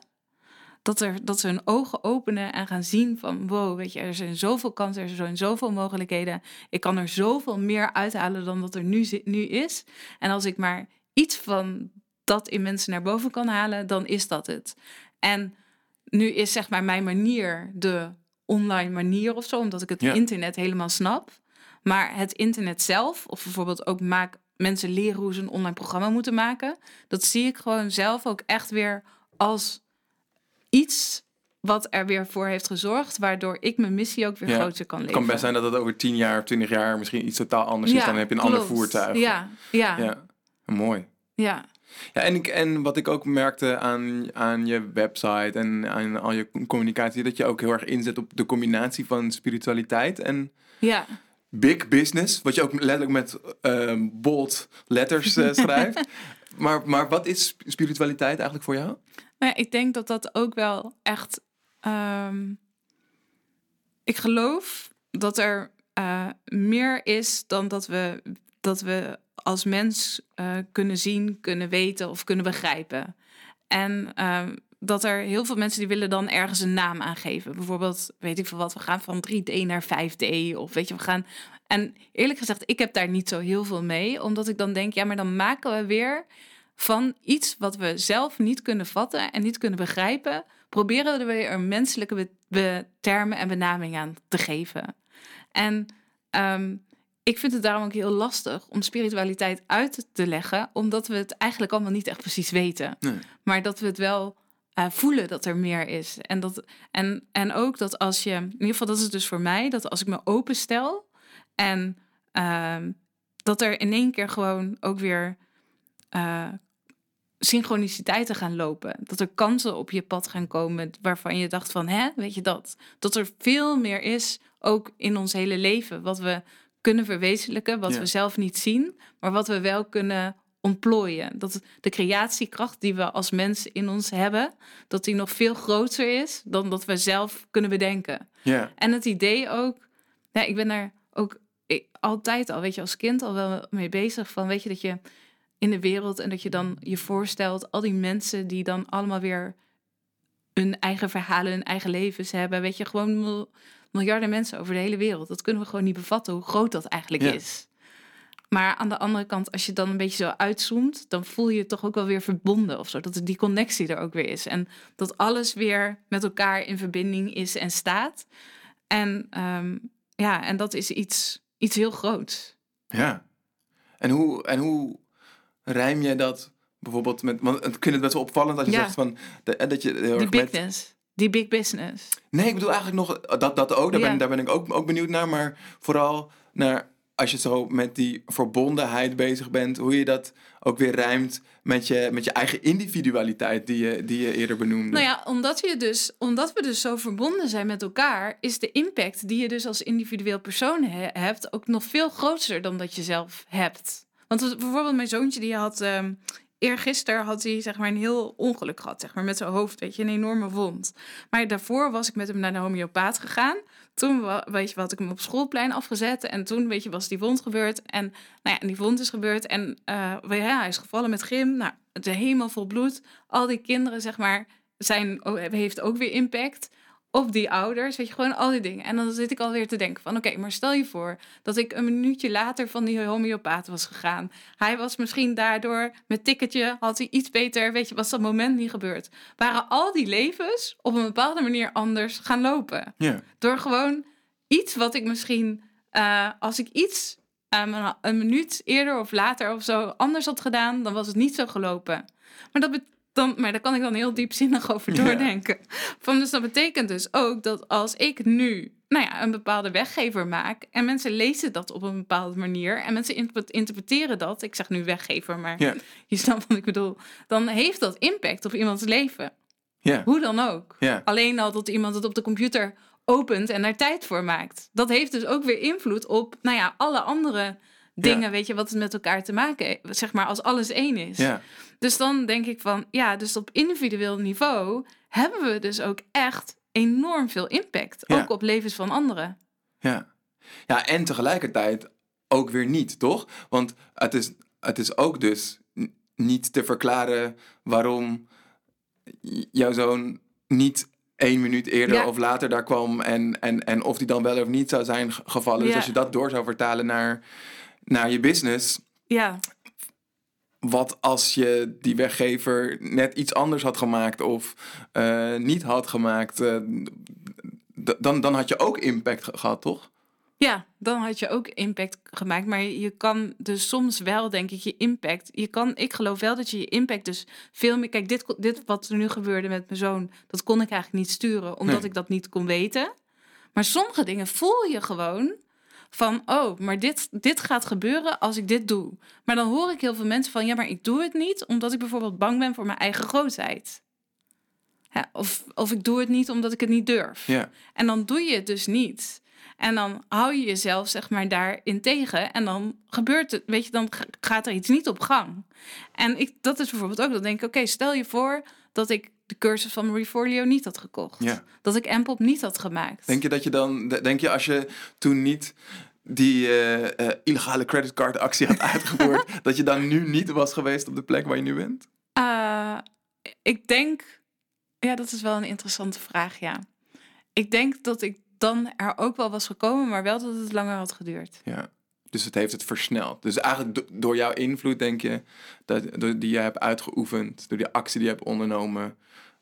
Dat, er, dat ze hun ogen openen en gaan zien van wow, weet je, er zijn zoveel kansen, er zijn zoveel mogelijkheden. Ik kan er zoveel meer uithalen dan dat er nu, nu is. En als ik maar iets van dat in mensen naar boven kan halen, dan is dat het. En nu is zeg maar mijn manier de online manier of zo, omdat ik het ja. internet helemaal snap. Maar het internet zelf, of bijvoorbeeld ook maak mensen leren hoe ze een online programma moeten maken, dat zie ik gewoon zelf ook echt weer als iets wat er weer voor heeft gezorgd, waardoor ik mijn missie ook weer ja, groter kan leven. Het kan best zijn dat het over tien jaar of twintig jaar misschien iets totaal anders ja, is. Dan heb je een klopt. ander voertuig. Ja, ja. ja. Mooi. Ja. Ja, en, ik, en wat ik ook merkte aan, aan je website en aan al je communicatie, dat je ook heel erg inzet op de combinatie van spiritualiteit en ja. big business, wat je ook letterlijk met uh, bold letters uh, schrijft. maar, maar wat is spiritualiteit eigenlijk voor jou? Nou ja, ik denk dat dat ook wel echt. Um, ik geloof dat er uh, meer is dan dat we, dat we als mens uh, kunnen zien, kunnen weten of kunnen begrijpen. En uh, dat er heel veel mensen die willen dan ergens een naam aangeven. Bijvoorbeeld, weet ik veel wat, we gaan van 3D naar 5D. Of weet je, we gaan. En eerlijk gezegd, ik heb daar niet zo heel veel mee. Omdat ik dan denk, ja, maar dan maken we weer van iets wat we zelf niet kunnen vatten en niet kunnen begrijpen. Proberen we er weer een menselijke termen en benaming aan te geven. En um, ik vind het daarom ook heel lastig om spiritualiteit uit te leggen, omdat we het eigenlijk allemaal niet echt precies weten. Nee. Maar dat we het wel uh, voelen dat er meer is. En, dat, en, en ook dat als je, in ieder geval dat is het dus voor mij, dat als ik me openstel en uh, dat er in één keer gewoon ook weer uh, synchroniciteiten gaan lopen. Dat er kansen op je pad gaan komen waarvan je dacht van, hè, weet je dat? Dat er veel meer is, ook in ons hele leven, wat we kunnen verwezenlijken, wat Ja. we zelf niet zien, maar wat we wel kunnen ontplooien. Dat de creatiekracht die we als mensen in ons hebben, dat die nog veel groter is dan dat we zelf kunnen bedenken. Ja, En het idee ook, ja, ik ben daar ook ik, altijd al, weet je, als kind al wel mee bezig van, weet je, dat je in de wereld en dat je dan je voorstelt, al die mensen die dan allemaal weer hun eigen verhalen, hun eigen levens hebben, weet je, gewoon miljarden mensen over de hele wereld. Dat kunnen we gewoon niet bevatten hoe groot dat eigenlijk Ja. is. Maar aan de andere kant, als je dan een beetje zo uitzoomt, dan voel je je toch ook wel weer verbonden of zo. Dat die connectie er ook weer is. En dat alles weer met elkaar in verbinding is en staat. En ehm, ja, en dat is iets, iets heel groots. ja. En hoe, en hoe rijm jij dat bijvoorbeeld met... Want ik vind het best wel opvallend als je Ja. zegt van... De, eh, dat je heel Die erg met, bigness. Die big business. Nee, ik bedoel eigenlijk nog dat, dat ook. Daar, Ja. ben, daar ben ik ook, ook benieuwd naar. Maar vooral naar als je zo met die verbondenheid bezig bent, hoe je dat ook weer rijmt met je, met je eigen individualiteit die je, die je eerder benoemde. Nou ja, omdat, je dus, omdat we dus zo verbonden zijn met elkaar, is de impact die je dus als individueel persoon he- hebt ook nog veel groter dan dat je zelf hebt. Want bijvoorbeeld mijn zoontje, die had ehm eergisteren had hij zeg maar een heel ongeluk gehad, zeg maar met zijn hoofd, weet je, een enorme wond. Maar daarvoor was ik met hem naar de homeopaat gegaan. Toen weet je, had ik hem op schoolplein afgezet en toen weet je was die wond gebeurd en nou ja, die wond is gebeurd en eh, ja, hij is gevallen met gym. Nou, is helemaal vol bloed. Al die kinderen zeg maar zijn, heeft ook weer impact. Op die ouders, weet je, gewoon al die dingen. En dan zit ik alweer te denken van, oké, maar stel je voor dat ik een minuutje later van die homeopaat was gegaan. Hij was misschien daardoor met ticketje, had hij iets beter, weet je, was dat moment niet gebeurd. Waren al die levens op een bepaalde manier anders gaan lopen. Door gewoon iets wat ik misschien, uh, als ik iets um, een minuut eerder of later of zo anders had gedaan, dan was het niet zo gelopen. Maar dat betekent dan, maar daar kan ik dan heel diepzinnig over doordenken. Van, dus dat betekent dus ook dat als ik nu nou ja, een bepaalde weggever maak en mensen lezen dat op een bepaalde manier en mensen interpreteren dat, ik zeg nu weggever, maar ja. je snapt wat ik bedoel, dan heeft dat impact op iemands leven. Ja. Hoe dan ook. Alleen al dat iemand het op de computer opent en daar tijd voor maakt. Dat heeft dus ook weer invloed op, nou ja, alle andere dingen, weet je, wat het met elkaar te maken heeft. Zeg maar, als alles één is. Ja. Dus dan denk ik van, ja, dus op individueel niveau hebben we dus ook echt enorm veel impact. Ook op levens van anderen. Ja. ja, en tegelijkertijd ook weer niet, toch? Want het is, het is ook dus niet te verklaren waarom jouw zoon niet één minuut eerder of later daar kwam en, en, en of die dan wel of niet zou zijn gevallen. Dus als je dat door zou vertalen naar, naar je business. Ja. Wat als je die weggever net iets anders had gemaakt of uh, niet had gemaakt, uh, dan, dan had je ook impact gehad, toch? Ja, dan had je ook impact gemaakt. Maar je kan dus soms wel, denk ik, je impact. Je kan, ik geloof wel dat je je impact dus veel meer. Kijk, dit, dit wat er nu gebeurde met mijn zoon, dat kon ik eigenlijk niet sturen, omdat ik dat niet kon weten. Maar sommige dingen voel je gewoon van, oh, maar dit, dit gaat gebeuren als ik dit doe. Maar dan hoor ik heel veel mensen van, ja, maar ik doe het niet omdat ik bijvoorbeeld bang ben voor mijn eigen grootheid. of, of ik doe het niet omdat ik het niet durf. Ja. En dan doe je het dus niet. En dan hou je jezelf, zeg maar, daarin tegen. En dan gebeurt het, weet je, dan gaat er iets niet op gang. En ik, dat is bijvoorbeeld ook, dan denk ik, oké, stel je voor dat ik de cursus van Marie Forleo niet had gekocht. Ja. Dat ik Mpop niet had gemaakt. Denk je dat je dan, denk je als je toen niet die uh, uh, illegale creditcardactie had uitgevoerd, dat je dan nu niet was geweest op de plek waar je nu bent? Uh, ik denk, ja, dat is wel een interessante vraag, ja. Ik denk dat ik dan er ook wel was gekomen, maar wel dat het langer had geduurd. Ja, dus het heeft het versneld. Dus eigenlijk door jouw invloed, denk je, dat, die je hebt uitgeoefend, door die actie die je hebt ondernomen,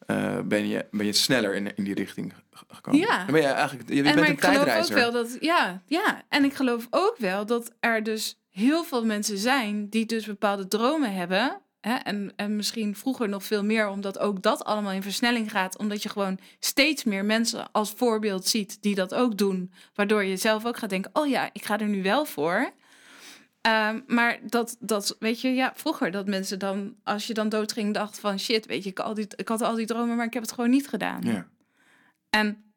uh, ben, je, ben je sneller in, in die richting gekomen. Ja. Dan ben je eigenlijk, je, je bent een ik tijdreizer. Geloof ook wel dat, ja, ja, en ik geloof ook wel dat er dus heel veel mensen zijn die dus bepaalde dromen hebben Hè? En, en misschien vroeger nog veel meer, omdat ook dat allemaal in versnelling gaat. Omdat je gewoon steeds meer mensen als voorbeeld ziet die dat ook doen. Waardoor je zelf ook gaat denken: oh ja, ik ga er nu wel voor. Um, maar dat, dat, weet je, ja, vroeger dat mensen dan, als je dan doodging, dacht van shit, weet je, ik, al die, ik had al die dromen, maar ik heb het gewoon niet gedaan. Ja. En,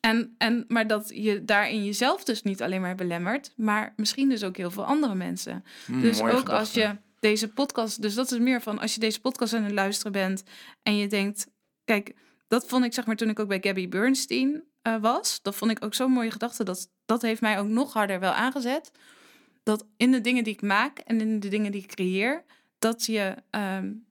en, en, maar dat je daarin jezelf dus niet alleen maar belemmert, maar misschien dus ook heel veel andere mensen. Mm, dus ook gedachte. als je deze podcast. Dus dat is meer van als je deze podcast aan het luisteren bent en je denkt, kijk, dat vond ik zeg maar toen ik ook bij Gabby Bernstein uh, was. Dat vond ik ook zo'n mooie gedachte. Dat, dat heeft mij ook nog harder wel aangezet. Dat in de dingen die ik maak en in de dingen die ik creëer, dat je. Um,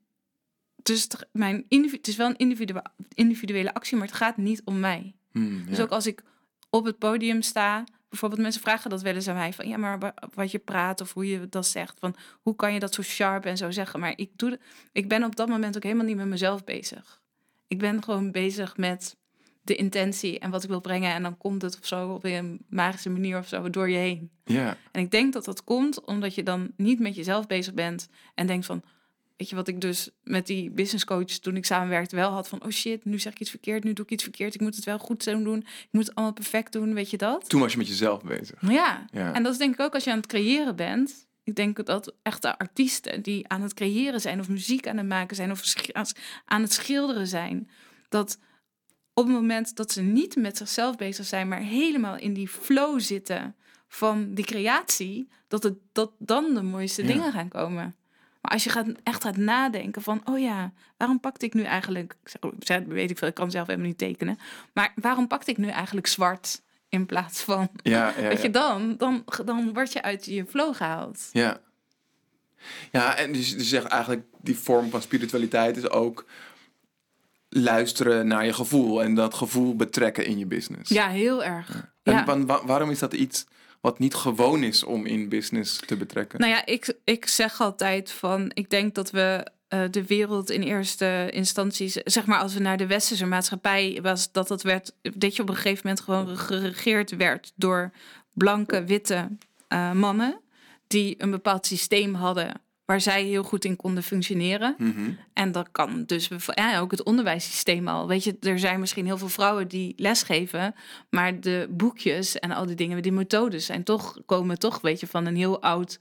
dus mijn het is wel een individuele, individuele actie, maar het gaat niet om mij. Hmm, ja. Dus ook als ik op het podium sta, bijvoorbeeld mensen vragen dat wel eens aan mij van ja, maar wat je praat of hoe je dat zegt, van hoe kan je dat zo sharp en zo zeggen? Maar ik doe, ik ben op dat moment ook helemaal niet met mezelf bezig. Ik ben gewoon bezig met de intentie en wat ik wil brengen en dan komt het of zo op een magische manier of zo door je heen. Ja. En ik denk dat dat komt omdat je dan niet met jezelf bezig bent en denkt van Weet je wat ik dus met die business coach toen ik samenwerkte wel had van oh shit, nu zeg ik iets verkeerd, nu doe ik iets verkeerd, ik moet het wel goed zo doen, ik moet het allemaal perfect doen, weet je dat? Toen was je met jezelf bezig. Ja. ja. En dat is denk ik ook als je aan het creëren bent. Ik denk dat echte artiesten die aan het creëren zijn of muziek aan het maken zijn of aan het schilderen zijn, dat op het moment dat ze niet met zichzelf bezig zijn, maar helemaal in die flow zitten van die creatie, dat, het, dat dan de mooiste Ja. dingen gaan komen. Maar als je gaat, echt gaat nadenken van, oh ja, waarom pakte ik nu eigenlijk, weet ik veel, ik kan zelf helemaal niet tekenen, maar waarom pakte ik nu eigenlijk zwart in plaats van, Ja, ja, weet je, dan, dan, dan word je uit je flow gehaald. Ja. Ja, en dus, dus zegt eigenlijk die vorm van spiritualiteit is ook luisteren naar je gevoel en dat gevoel betrekken in je business. Ja, heel erg. En Ja. waarom is dat iets wat niet gewoon is om in business te betrekken? Nou ja, ik, ik zeg altijd van, ik denk dat we eh, de wereld in eerste instantie, zeg maar als we naar de westerse maatschappij was, dat dat werd, dat je op een gegeven moment gewoon geregeerd werd door blanke, witte eh, mannen die een bepaald systeem hadden waar zij heel goed in konden functioneren. Mhm. En dat kan dus ja, ook het onderwijssysteem al. Weet je, er zijn misschien heel veel vrouwen die lesgeven, maar de boekjes en al die dingen, die methodes zijn toch, komen toch, weet je, van een heel oud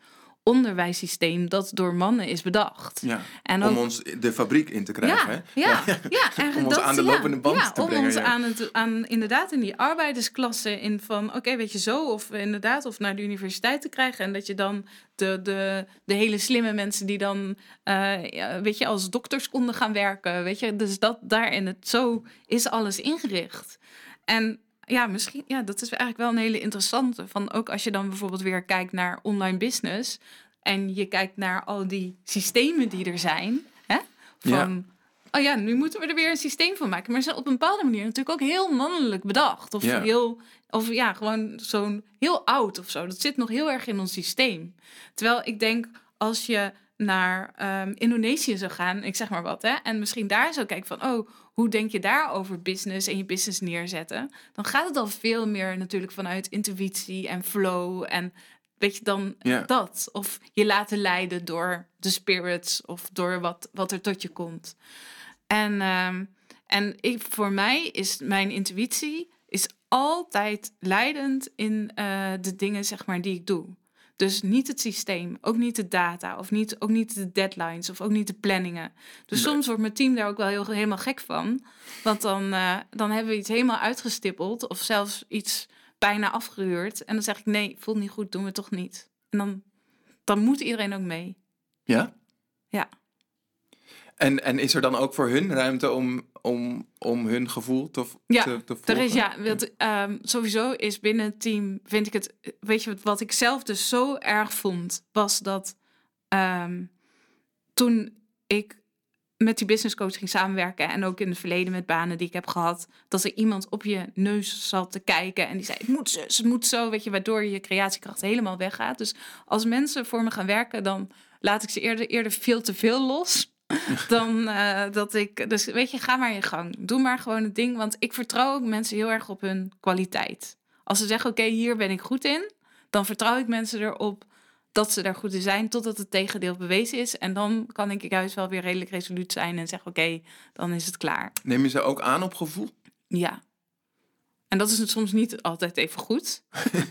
onderwijssysteem dat door mannen is bedacht. Ja. En Om ons de fabriek in te krijgen. ja, hè? ja, ja, eigenlijk Om ons dat, aan de lopende band ja, te om brengen, ons ja. aan, het, aan inderdaad in die arbeidersklasse in van oké, weet je zo, of inderdaad, of naar de universiteit te krijgen en dat je dan de, de, de hele slimme mensen die dan, eh, weet je, als dokters konden gaan werken, weet je, dus dat daarin het zo is alles ingericht. En ja, misschien, ja, dat is eigenlijk wel een hele interessante. Van ook als je dan bijvoorbeeld weer kijkt naar online business. En je kijkt naar al die systemen die er zijn. Hè? Van, oh ja, nu moeten we er weer een systeem van maken. Maar ze zijn op een bepaalde manier natuurlijk ook heel mannelijk bedacht. Of Ja. heel, of ja, gewoon zo'n heel oud of zo. Dat zit nog heel erg in ons systeem. Terwijl ik denk, als je naar ehm, Indonesië zou gaan, ik zeg maar wat, hè, en misschien daar zou kijken van, oh, hoe denk je daar over business en je business neerzetten? Dan gaat het al veel meer natuurlijk vanuit intuïtie en flow en weet je dan dat. Of je laten leiden door de spirits of door wat, wat er tot je komt. En, ehm, en ik, voor mij is mijn intuïtie is altijd leidend in eh, de dingen zeg maar, die ik doe. Dus niet het systeem, ook niet de data, of niet, ook niet de deadlines, of ook niet de planningen. Dus Nee. soms wordt mijn team daar ook wel heel, helemaal gek van. Want dan, eh, dan hebben we iets helemaal uitgestippeld, of zelfs iets bijna afgehuurd. En dan zeg ik: nee, voelt niet goed, doen we toch niet. En dan, dan moet iedereen ook mee. Ja? Ja. En, en is er dan ook voor hun ruimte om, om, om hun gevoel te, Ja, te, te Er is, ja, want, ehm, sowieso is binnen het team, vind ik het, weet je wat, wat ik zelf dus zo erg vond, was dat ehm, toen ik met die business coach ging samenwerken en ook in het verleden met banen die ik heb gehad, dat er iemand op je neus zat te kijken en die zei, het moet zo, het moet zo, weet je, waardoor je creatiekracht helemaal weggaat. Dus als mensen voor me gaan werken, dan laat ik ze eerder, eerder veel te veel los dan eh, dat ik. Dus weet je, ga maar je gang. Doe maar gewoon het ding. Want ik vertrouw ook mensen heel erg op hun kwaliteit. Als ze zeggen: Oké, hier ben ik goed in. Dan vertrouw ik mensen erop dat ze daar goed in zijn. Totdat het tegendeel bewezen is. En dan kan ik juist wel weer redelijk resoluut zijn. En zeggen: Oké, dan is het klaar. Neem je ze ook aan op gevoel? Ja. En dat is het soms niet altijd even goed.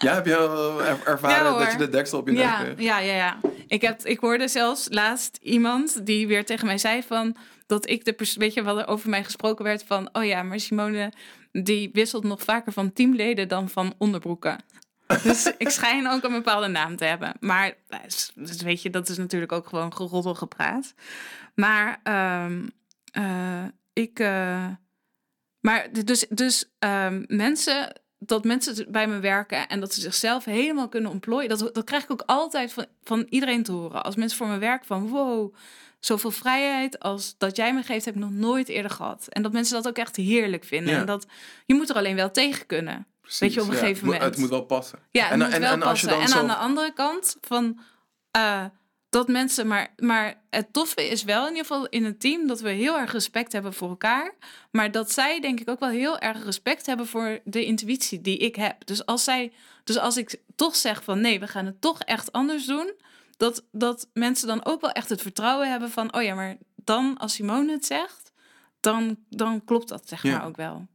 Ja, heb je al er- ervaren Ja, dat je de deksel op je nek Ja, kreeg? ja, ja, ja. Ik, heb, ik hoorde zelfs laatst iemand die weer tegen mij zei van... dat ik de weet je wat er over mij gesproken werd van... oh ja, maar Simone die wisselt nog vaker van teamleden dan van onderbroeken. Dus ik schijn ook een bepaalde naam te hebben. Maar nou, dus- weet je, dat is natuurlijk ook gewoon geroddel gepraat. Maar ehm, eh, ik... eh, maar dus, dus ehm, mensen, dat mensen bij me werken en dat ze zichzelf helemaal kunnen ontplooien, dat, dat krijg ik ook altijd van, van iedereen te horen. Als mensen voor me werken van wow, zoveel vrijheid als dat jij me geeft, heb ik nog nooit eerder gehad. En dat mensen dat ook echt heerlijk vinden. Ja. En dat je moet er alleen wel tegen kunnen. Weet je, op een ja, gegeven het moet- moment. Het moet wel passen. Ja, En- en- als je dan En zo- aan de andere kant van eh, dat mensen, maar, maar het toffe is wel in ieder geval in het team dat we heel erg respect hebben voor elkaar, maar dat zij denk ik ook wel heel erg respect hebben voor de intuïtie die ik heb. Dus als zij, dus als ik toch zeg van nee, we gaan het toch echt anders doen, dat, dat mensen dan ook wel echt het vertrouwen hebben van oh ja, maar dan als Simone het zegt, dan, dan klopt dat zeg Ja. maar ook wel.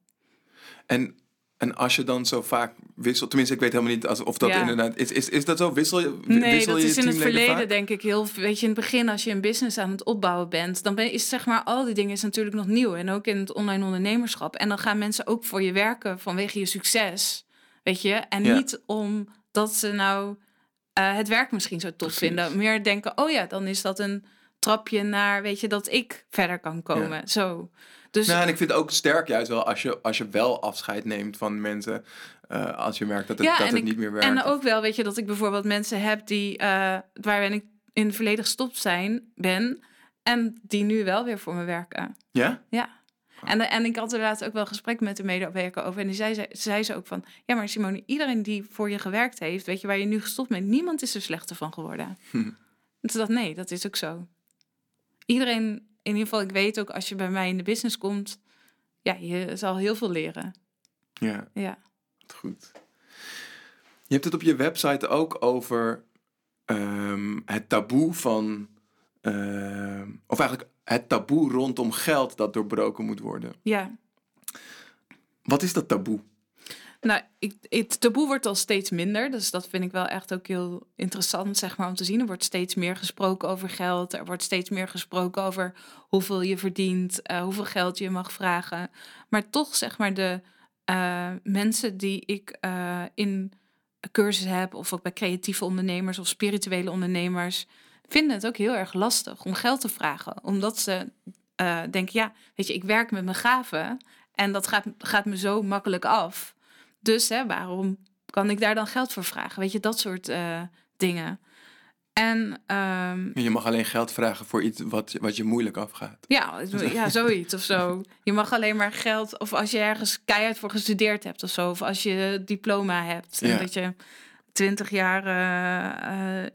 En, en als je dan zo vaak wisselt, tenminste, ik weet helemaal niet als, of dat Ja. inderdaad is. Is, is dat zo? Wissel je, Nee, wissel dat je is in het verleden vaak? denk ik heel... Weet je, in het begin als je een business aan het opbouwen bent... dan ben, is zeg maar al die dingen is natuurlijk nog nieuw. En ook in het online ondernemerschap. En dan gaan mensen ook voor je werken vanwege je succes. Weet je? En Ja. niet omdat ze nou eh, het werk misschien zo tof Precies. vinden. Meer denken, oh ja, dan is dat een trapje naar... Weet je, dat ik verder kan komen. Zo. Dus Nou, en ik vind het ook sterk juist wel als je, als je wel afscheid neemt van mensen. eh, als je merkt dat het, Ja, dat het ik- niet meer werkt. En ook wel, weet je, dat ik bijvoorbeeld mensen heb die, eh waar ik in het verleden gestopt zijn, ben. En die nu wel weer voor me werken. Ja? Ja. En, en ik had inderdaad ook wel gesprek met de medewerker over. En die zei, ze- zei ze ook van... Ja, maar Simone, iedereen die voor je gewerkt heeft... Weet je, waar je nu gestopt bent... Niemand is er slechter van geworden. Hm. En toen dacht ik, nee, dat is ook zo. Iedereen, in ieder geval, ik weet ook... Als je bij mij in de business komt... Ja, je zal heel veel leren. Ja, Ja. goed. Je hebt het op je website ook over ehm, het taboe van... ehm, of eigenlijk het taboe rondom geld dat doorbroken moet worden. Ja. Wat is dat taboe? Nou, ik, het taboe wordt al steeds minder. Dus dat vind ik wel echt ook heel interessant, zeg maar, om te zien. Er wordt steeds meer gesproken over geld. Er wordt steeds meer gesproken over hoeveel je verdient, eh, hoeveel geld je mag vragen. Maar toch, zeg maar, de eh, mensen die ik eh, in cursus heb, of ook bij creatieve ondernemers of spirituele ondernemers, vinden het ook heel erg lastig om geld te vragen. Omdat ze denken, ja, weet je, ik werk met mijn gaven en dat gaat, gaat me zo makkelijk af. Dus hè, waarom kan ik daar dan geld voor vragen? Weet je, dat soort eh, dingen. En ehm, Je mag alleen geld vragen voor iets wat, wat je moeilijk afgaat. ja, ja, zoiets of zo. Je mag alleen maar geld, of als je ergens keihard voor gestudeerd hebt of zo, of als je diploma hebt. En Ja. dat je twintig jaar eh, eh,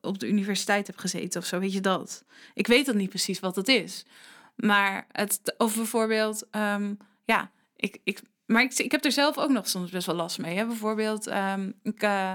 op de universiteit hebt gezeten of zo, weet je dat? Ik weet dan niet precies wat het is. Maar het, of bijvoorbeeld, ehm, ja, ik, ik, maar ik, ik heb er zelf ook nog soms best wel last mee. Hè? Bijvoorbeeld, ehm, ik, eh,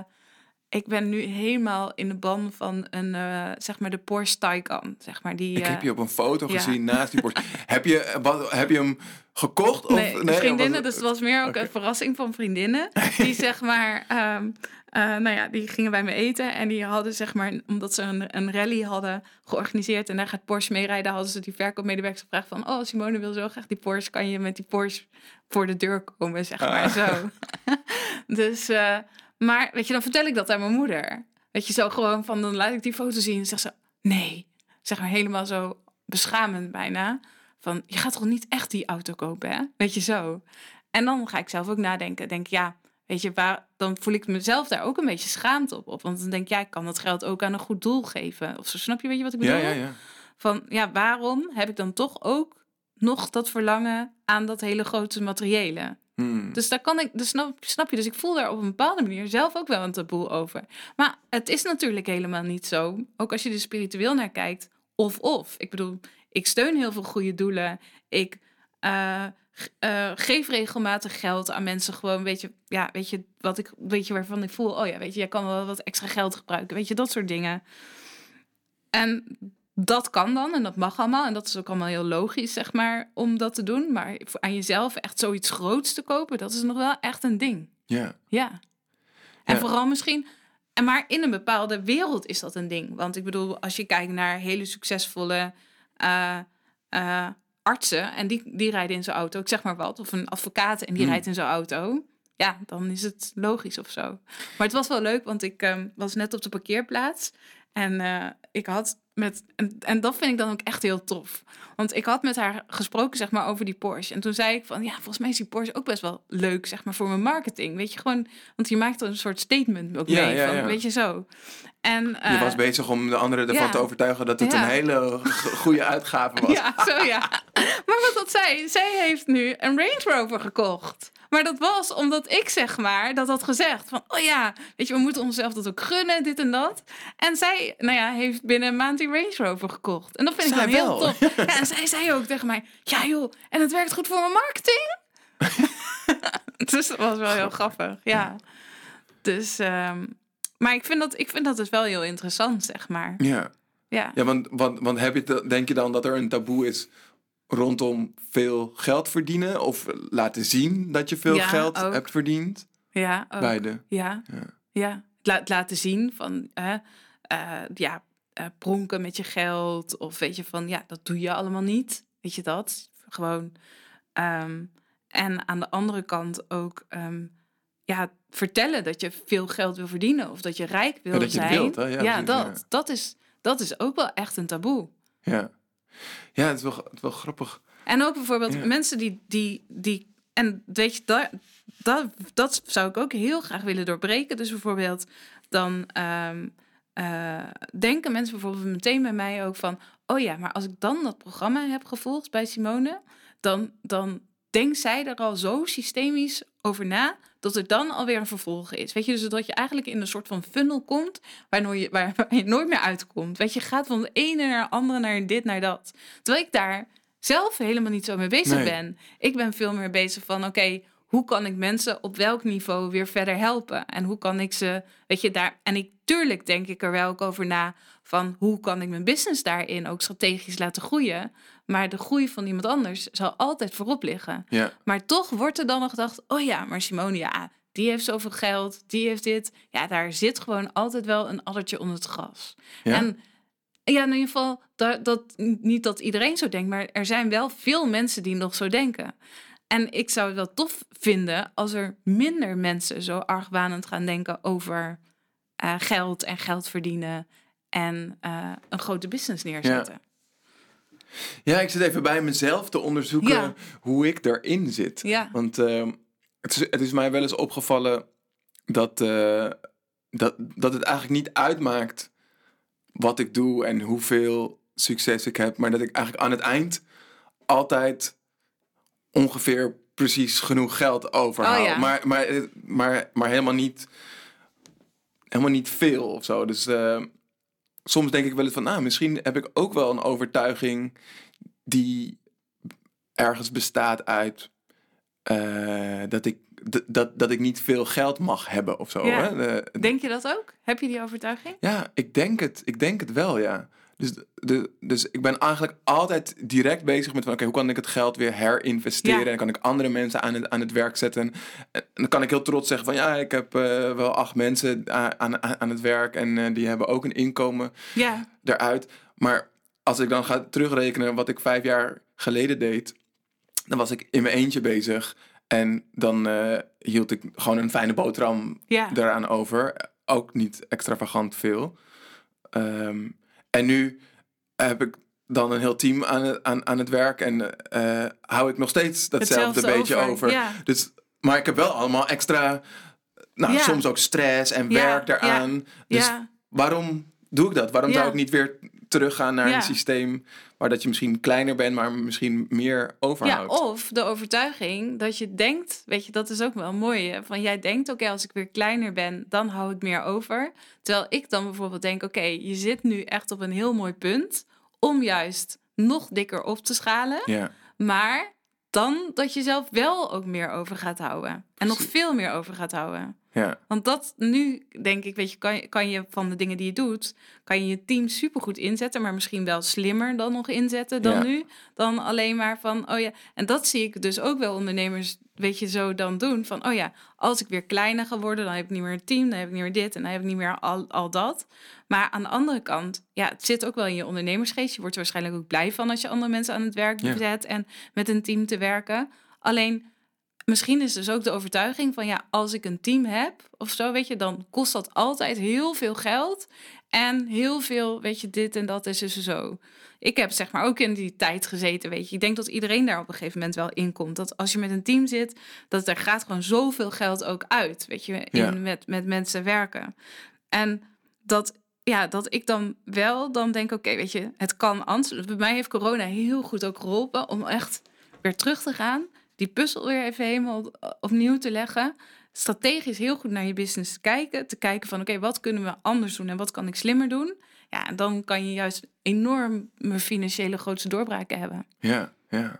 ik ben nu helemaal in de ban van een, eh, zeg maar, de Porsche Taycan. Zeg maar, die, Ik eh, heb je op een foto ja. gezien naast die Porsche. heb, je, wat, heb je hem gekocht? Of, Nee, vriendinnen, of was- dus het was meer ook een verrassing van vriendinnen. Die zeg maar, ehm, eh, nou ja, die gingen bij me eten en die hadden zeg maar, omdat ze een, een rally hadden georganiseerd en daar gaat Porsche mee rijden, hadden ze die verkoopmedewerkers gevraagd van, oh Simone wil zo graag die Porsche, kan je met die Porsche voor de deur komen, zeg maar Ah. zo. dus, eh, maar weet je, dan vertel ik dat aan mijn moeder. Weet je, zo gewoon van, dan laat ik die foto zien en zegt ze, nee, zeg maar helemaal zo beschamend bijna. Van, je gaat toch niet echt die auto kopen, hè? Weet je zo. En dan ga ik zelf ook nadenken. Denk, ja, weet je, waar, dan voel ik mezelf daar ook een beetje schaamte op. op. Want dan denk ik, ja, ik kan dat geld ook aan een goed doel geven. Of zo, snap je, weet je wat ik bedoel? Ja, ja, ja. Van, ja, waarom heb ik dan toch ook nog dat verlangen aan dat hele grote materiële? Hmm. Dus daar kan ik, dus snap, snap je, dus ik voel daar op een bepaalde manier zelf ook wel een taboe over. Maar het is natuurlijk helemaal niet zo. Ook als je er spiritueel naar kijkt, of of. Ik bedoel, ik steun heel veel goede doelen. Ik eh, eh, geef regelmatig geld aan mensen. Gewoon, weet je, ja, weet je wat ik, weet je waarvan ik voel, oh ja, weet je, jij kan wel wat extra geld gebruiken. Weet je, dat soort dingen. En dat kan dan en dat mag allemaal. En dat is ook allemaal heel logisch, zeg maar, om dat te doen. Maar voor aan jezelf echt zoiets groots te kopen, dat is nog wel echt een ding. ja. Ja. En Ja. vooral misschien. En maar in een bepaalde wereld is dat een ding. Want ik bedoel, als je kijkt naar hele succesvolle eh, eh, artsen en die, die rijden in zo'n auto, ik zeg maar wat, of een advocaat en die Hmm. rijdt in zo'n auto. Ja, dan is het logisch of zo. Maar het was wel leuk, want ik ehm, was net op de parkeerplaats. En eh, ik had met. En, en dat vind ik dan ook echt heel tof. Want ik had met haar gesproken, zeg maar, over die Porsche. En toen zei ik van ja, volgens mij is die Porsche ook best wel leuk, zeg maar, voor mijn marketing. Weet je gewoon, want je maakt er een soort statement ook Ja, mee. ja, van, ja. Weet je zo. En, Je eh, was bezig om de anderen ervan te overtuigen dat het een hele goede uitgave was. Ja, zo ja. Maar wat dat zei, zij heeft nu een Range Rover gekocht. Maar dat was omdat ik zeg maar dat had gezegd van oh ja, weet je, we moeten onszelf dat ook gunnen, dit en dat. En zij, nou ja, heeft binnen een maand die Range Rover gekocht. En dat vind ik Zij dan heel wel. tof. Ja, en zij zei ook tegen mij, ja joh, en het werkt goed voor mijn marketing. dus dat was wel heel grappig, ja. Dus, ehm, maar ik vind, dat, ik vind dat dus wel heel interessant, zeg maar. Ja, Ja. ja want, want, want heb je denk je dan dat er een taboe is rondom veel geld verdienen? Of laten zien dat je veel Ja, geld ook. hebt verdiend? Ja, ook. Beide. Ja, Ja. ja. La- laten zien van, eh, ja, eh, pronken met je geld. Of weet je van, ja, dat doe je allemaal niet. Weet je dat? Gewoon. ehm, en aan de andere kant ook, ehm, ja, vertellen dat je veel geld wil verdienen. Of dat je rijk wil Ja, dat je zijn. wilt, hè? Ja, Ja, dat. Dat, is, dat is ook wel echt een taboe. Ja, ja het, is wel, het is wel grappig. En ook bijvoorbeeld Ja. mensen die, die, die. En weet je, dat, dat, dat zou ik ook heel graag willen doorbreken. Dus bijvoorbeeld dan. ehm, eh, denken mensen bijvoorbeeld meteen bij mij ook van... oh ja, maar als ik dan dat programma heb gevolgd bij Simone... dan, dan denkt zij er al zo systemisch over na... dat er dan alweer een vervolg is. Weet je, dus dat je eigenlijk in een soort van funnel komt... waardoor je, waar, waar je nooit meer uitkomt. Weet je, gaat van het ene naar het andere, naar dit, naar dat. Terwijl ik daar zelf helemaal niet zo mee bezig Nee. ben. Ik ben veel meer bezig van, oké, hoe kan ik mensen op welk niveau weer verder helpen? En hoe kan ik ze, weet je, daar... En ik, tuurlijk denk ik er wel ook over na van, hoe kan ik mijn business daarin ook strategisch laten groeien? Maar de groei van iemand anders zal altijd voorop liggen. Ja. Maar toch wordt er dan nog gedacht, oh ja, maar Simone, ja, die heeft zoveel geld, die heeft dit. Ja, daar zit gewoon altijd wel een addertje onder het gras. Ja? En ja, in ieder geval, dat, dat, niet dat iedereen zo denkt, maar er zijn wel veel mensen die nog zo denken. En ik zou het wel tof vinden als er minder mensen zo argwanend gaan denken over eh, geld en geld verdienen en eh, een grote business neerzetten. ja, ik zit even bij mezelf te onderzoeken Ja. hoe ik erin zit. Ja, Want ehm, het, is, het is mij wel eens opgevallen dat, eh, dat, dat het eigenlijk niet uitmaakt wat ik doe en hoeveel succes ik heb. Maar dat ik eigenlijk aan het eind altijd ongeveer precies genoeg geld overhoud. Oh ja. maar, maar, maar, maar helemaal niet helemaal niet veel of zo. Dus eh, soms denk ik wel eens van, nou, misschien heb ik ook wel een overtuiging die ergens bestaat uit eh, dat, ik, dat, dat ik niet veel geld mag hebben of zo. Ja. Hè? Denk je dat ook? Heb je die overtuiging? ja, ik denk het. Ik denk het wel, ja. Dus, de, dus ik ben eigenlijk altijd direct bezig met van... oké, hoe kan ik het geld weer herinvesteren? Ja. En kan ik andere mensen aan het, aan het werk zetten? En dan kan ik heel trots zeggen van... ja, ik heb eh, wel acht mensen aan, aan, aan het werk... en eh, die hebben ook een inkomen Ja, eruit. Maar als ik dan ga terugrekenen wat ik vijf jaar geleden deed... dan was ik in mijn eentje bezig... en dan eh, hield ik gewoon een fijne boterham ja. daaraan over. Ook niet extravagant veel. Ehm, en nu heb ik dan een heel team aan het, aan, aan het werk en eh, hou ik nog steeds datzelfde Hetzelfde beetje over. Ja. Dus, maar ik heb wel allemaal extra, nou Ja. soms ook stress en werk daaraan. Dus waarom doe ik dat? Waarom zou ik niet weer teruggaan naar Ja. een systeem waar dat je misschien kleiner bent, maar misschien meer Ja, overhoudt? of de overtuiging dat je denkt, weet je, dat is ook wel mooi. Van jij denkt, oké, als ik weer kleiner ben, dan hou ik meer over. Terwijl ik dan bijvoorbeeld denk, oké, je zit nu echt op een heel mooi punt om juist nog dikker op te schalen. Ja, Maar dan dat je zelf wel ook meer over gaat houden. En nog veel meer over gaat houden. Ja, Want dat nu, denk ik, weet je, kan, je, kan je van de dingen die je doet, kan je je team supergoed inzetten, maar misschien wel slimmer dan nog inzetten dan Ja. nu. Dan alleen maar van, oh ja, en dat zie ik dus ook wel ondernemers, weet je, zo dan doen. Van, oh ja, als ik weer kleiner ga worden, dan heb ik niet meer een team, dan heb ik niet meer dit en dan heb ik niet meer al, al dat. Maar aan de andere kant, ja, het zit ook wel in je ondernemersgeest. Je wordt er waarschijnlijk ook blij van als je andere mensen aan het werk Ja. zet en met een team te werken. Alleen misschien is dus ook de overtuiging van ja, als ik een team heb of zo, weet je, dan kost dat altijd heel veel geld en heel veel, weet je, dit en dat is dus zo. Ik heb zeg maar ook in die tijd gezeten, weet je. Ik denk dat iedereen daar op een gegeven moment wel in komt. Dat als je met een team zit, dat er gaat gewoon zoveel geld ook uit, weet je, in, Ja. met, met mensen werken. En dat, ja, dat ik dan wel dan denk, oké, weet je, het kan anders. Bij mij heeft corona heel goed ook geholpen om echt weer terug te gaan. Die puzzel weer even helemaal op- opnieuw te leggen. Strategisch heel goed naar je business te kijken. Te kijken van, oké, wat kunnen we anders doen en wat kan ik slimmer doen? Ja, dan kan je juist enorme financiële grootste doorbraken hebben. Ja, ja.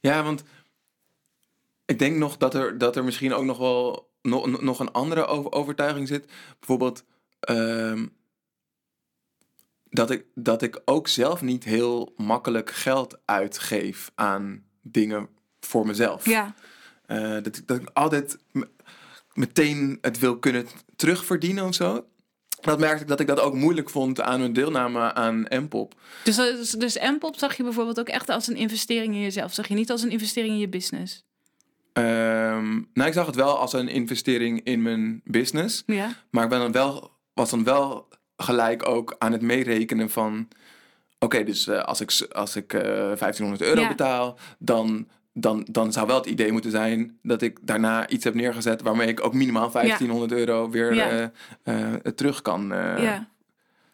Ja, want ik denk nog dat er, dat er misschien ook nog wel nog, nog een andere over- overtuiging zit. Bijvoorbeeld ehm, dat, ik, dat ik ook zelf niet heel makkelijk geld uitgeef aan dingen voor mezelf. Ja, Eh, dat, ik- dat ik altijd me- meteen het wil kunnen terugverdienen of zo. Dat merkte ik dat ik dat ook moeilijk vond aan mijn deelname aan Mpop. dus, dus, dus Mpop zag je bijvoorbeeld ook echt als een investering in jezelf. Zag je niet als een investering in je business. Ehm, nou, ik zag het wel als een investering in mijn business. Ja, Maar ik ben dan wel, was dan wel gelijk ook aan het meerekenen van... Oké, dus eh, als ik, als ik eh 1500 euro Ja. betaal, dan dan, dan zou wel het idee moeten zijn dat ik daarna iets heb neergezet waarmee ik ook minimaal 1500 euro weer Ja. eh, eh, terug kan eh, ja,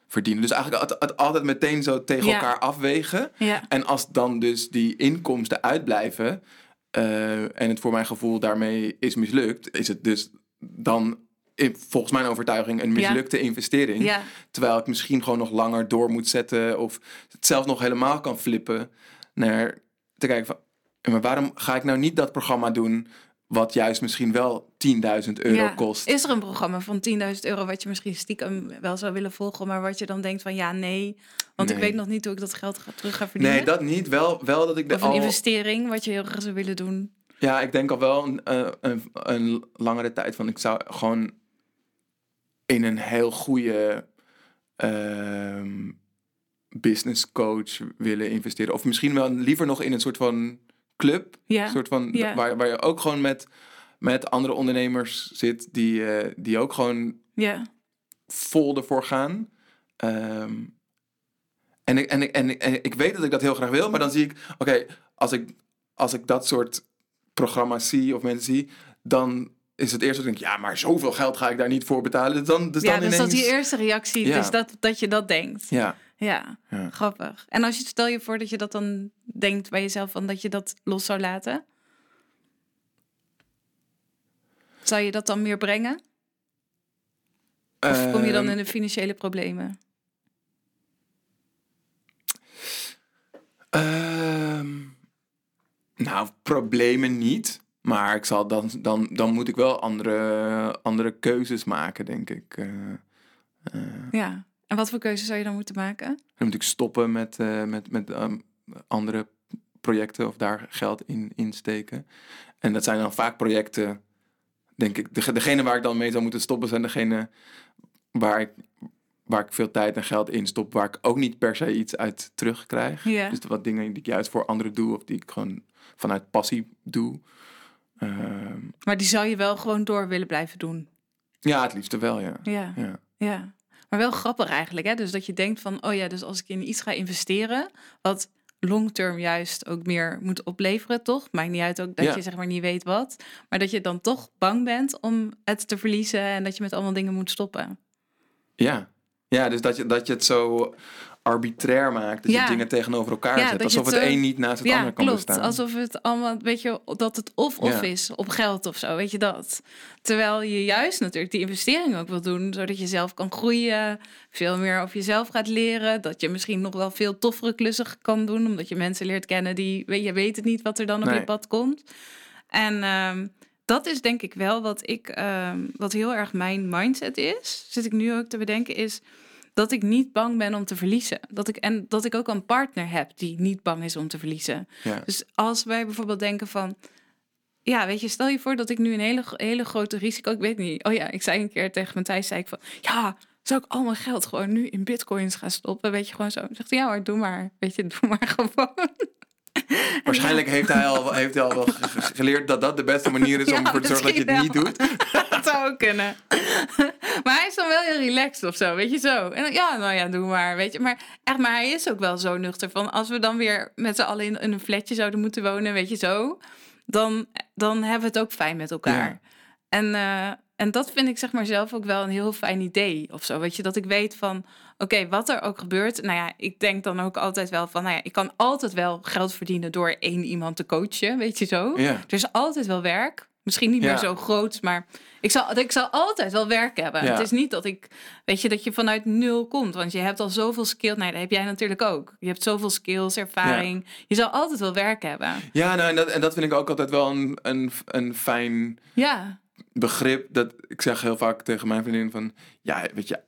verdienen. Dus eigenlijk het, het altijd meteen zo tegen elkaar afwegen. En als dan dus die inkomsten uitblijven en het voor mijn gevoel daarmee is mislukt, is het dus dan in- volgens mijn overtuiging een Ja. mislukte investering. ja, Terwijl ik misschien gewoon nog langer door moet zetten of het zelfs nog helemaal kan flippen naar te kijken van, "Ja, maar waarom ga ik nou niet dat programma doen wat juist misschien wel 10.000 euro ja. kost? Is er een programma van 10.000 euro wat je misschien stiekem wel zou willen volgen, maar wat je dan denkt van ja, nee, want ik weet nog niet hoe ik dat geld ga, terug ga verdienen? Nee, dat niet. Wel, wel dat ik de of een al, investering wat je heel graag zou willen doen. Ja, ik denk al wel een, eh, een, een langere tijd van ik zou gewoon in een heel goede ehm, business coach willen investeren. Of misschien wel liever nog in een soort van club. Ja, Een soort van, Ja. waar, waar je ook gewoon met, met andere ondernemers zit die, eh, die ook gewoon ja, vol ervoor gaan. Ehm, en, ik, en, ik, en, ik, en ik weet dat ik dat heel graag wil, maar dan zie ik, oké, als, ik, als ik dat soort programma's zie of mensen zie, dan is het eerst dat ik denk, ja, maar zoveel geld ga ik daar niet voor betalen. Dus dan, dus ja dan dus ineens, dat die eerste reactie, Ja. dus dat, dat je dat denkt. Ja, Ja, Ja. grappig. En als je stel je voor dat je dat dan denkt bij jezelf, van dat je dat los zou laten, zou je dat dan meer brengen? Of kom je dan Ehm, in de financiële problemen? Ehm, nou, problemen niet. Maar ik zal dan, dan, dan moet ik wel andere, andere keuzes maken, denk ik. Eh, eh, Ja. En wat voor keuze zou je dan moeten maken? dan moet ik stoppen met, eh, met, met ehm, andere projecten of daar geld in insteken. En dat zijn dan vaak projecten, denk ik. De, degene waar ik dan mee zou moeten stoppen zijn degene waar ik, waar ik veel tijd en geld in stop, waar ik ook niet per se iets uit terugkrijg. Dus wat dingen die ik juist voor anderen doe of die ik gewoon vanuit passie doe. Ehm, Maar die zou je wel gewoon door willen blijven doen. ja, het liefste wel, ja. Ja, ja. ja. Maar wel grappig eigenlijk, hè? Dus dat je denkt van, oh ja, dus als ik in iets ga investeren, wat long-term juist ook meer moet opleveren, toch? Maakt niet uit ook dat Ja. je zeg maar niet weet wat, maar dat je dan toch bang bent om het te verliezen en dat je met allemaal dingen moet stoppen. Ja, ja dus dat je, dat je het zo arbitrair maakt. Dat Ja. je dingen tegenover elkaar Ja, zet. Alsof het het een niet naast het ja, ander kan klopt. bestaan. Alsof het allemaal, weet je, dat het of-of is op geld of zo, weet je dat. Terwijl je juist natuurlijk die investering ook wil doen, zodat je zelf kan groeien, veel meer over jezelf gaat leren, dat je misschien nog wel veel toffere klussen kan doen, omdat je mensen leert kennen die, weet je weet het niet wat er dan op Nee. je pad komt. En ehm, dat is denk ik wel wat ik, ehm, wat heel erg mijn mindset is, zit ik nu ook te bedenken, is dat ik niet bang ben om te verliezen. Dat ik, en dat ik ook een partner heb die niet bang is om te verliezen. Ja. Dus als wij bijvoorbeeld denken van... Ja, weet je, stel je voor dat ik nu een hele, hele grote risico... Ik weet niet. Oh ja, ik zei een keer tegen Matthijs, zei ik van... Ja, zou ik al mijn geld gewoon nu in bitcoins gaan stoppen? Weet je, gewoon zo. Zegt ja hoor, doe maar. Weet je, doe maar gewoon. Waarschijnlijk heeft hij al, heeft hij al wel ge- ge- geleerd dat dat de beste manier is om Ja, ervoor te zorgen dat je het niet doet. dat zou ook kunnen. maar hij is dan wel heel relaxed of zo, weet je zo. En dan, ja, nou ja, doe maar, weet je. Maar echt, maar hij is ook wel zo nuchter van... als we dan weer met z'n allen in, in een flatje zouden moeten wonen, weet je zo... dan, dan hebben we het ook fijn met elkaar. Ja. En, eh, en dat vind ik zeg maar zelf ook wel een heel fijn idee of zo. Weet je, dat ik weet van, oké, wat er ook gebeurt. Nou ja, ik denk dan ook altijd wel van, nou ja, ik kan altijd wel geld verdienen door één iemand te coachen, weet je zo. Ja. Er is altijd wel werk. Misschien niet Ja. meer zo groot, maar ik zal, ik zal altijd wel werk hebben. Ja. Het is niet dat ik, weet je, dat je vanuit nul komt. Want je hebt al zoveel skills. Nee, dat heb jij natuurlijk ook. Je hebt zoveel skills, ervaring. Je zal altijd wel werk hebben. Ja, nou, en, dat, en dat vind ik ook altijd wel een, een, een fijn Ja, begrip. Dat, ik zeg heel vaak tegen mijn vriendin van... Ja, weet je,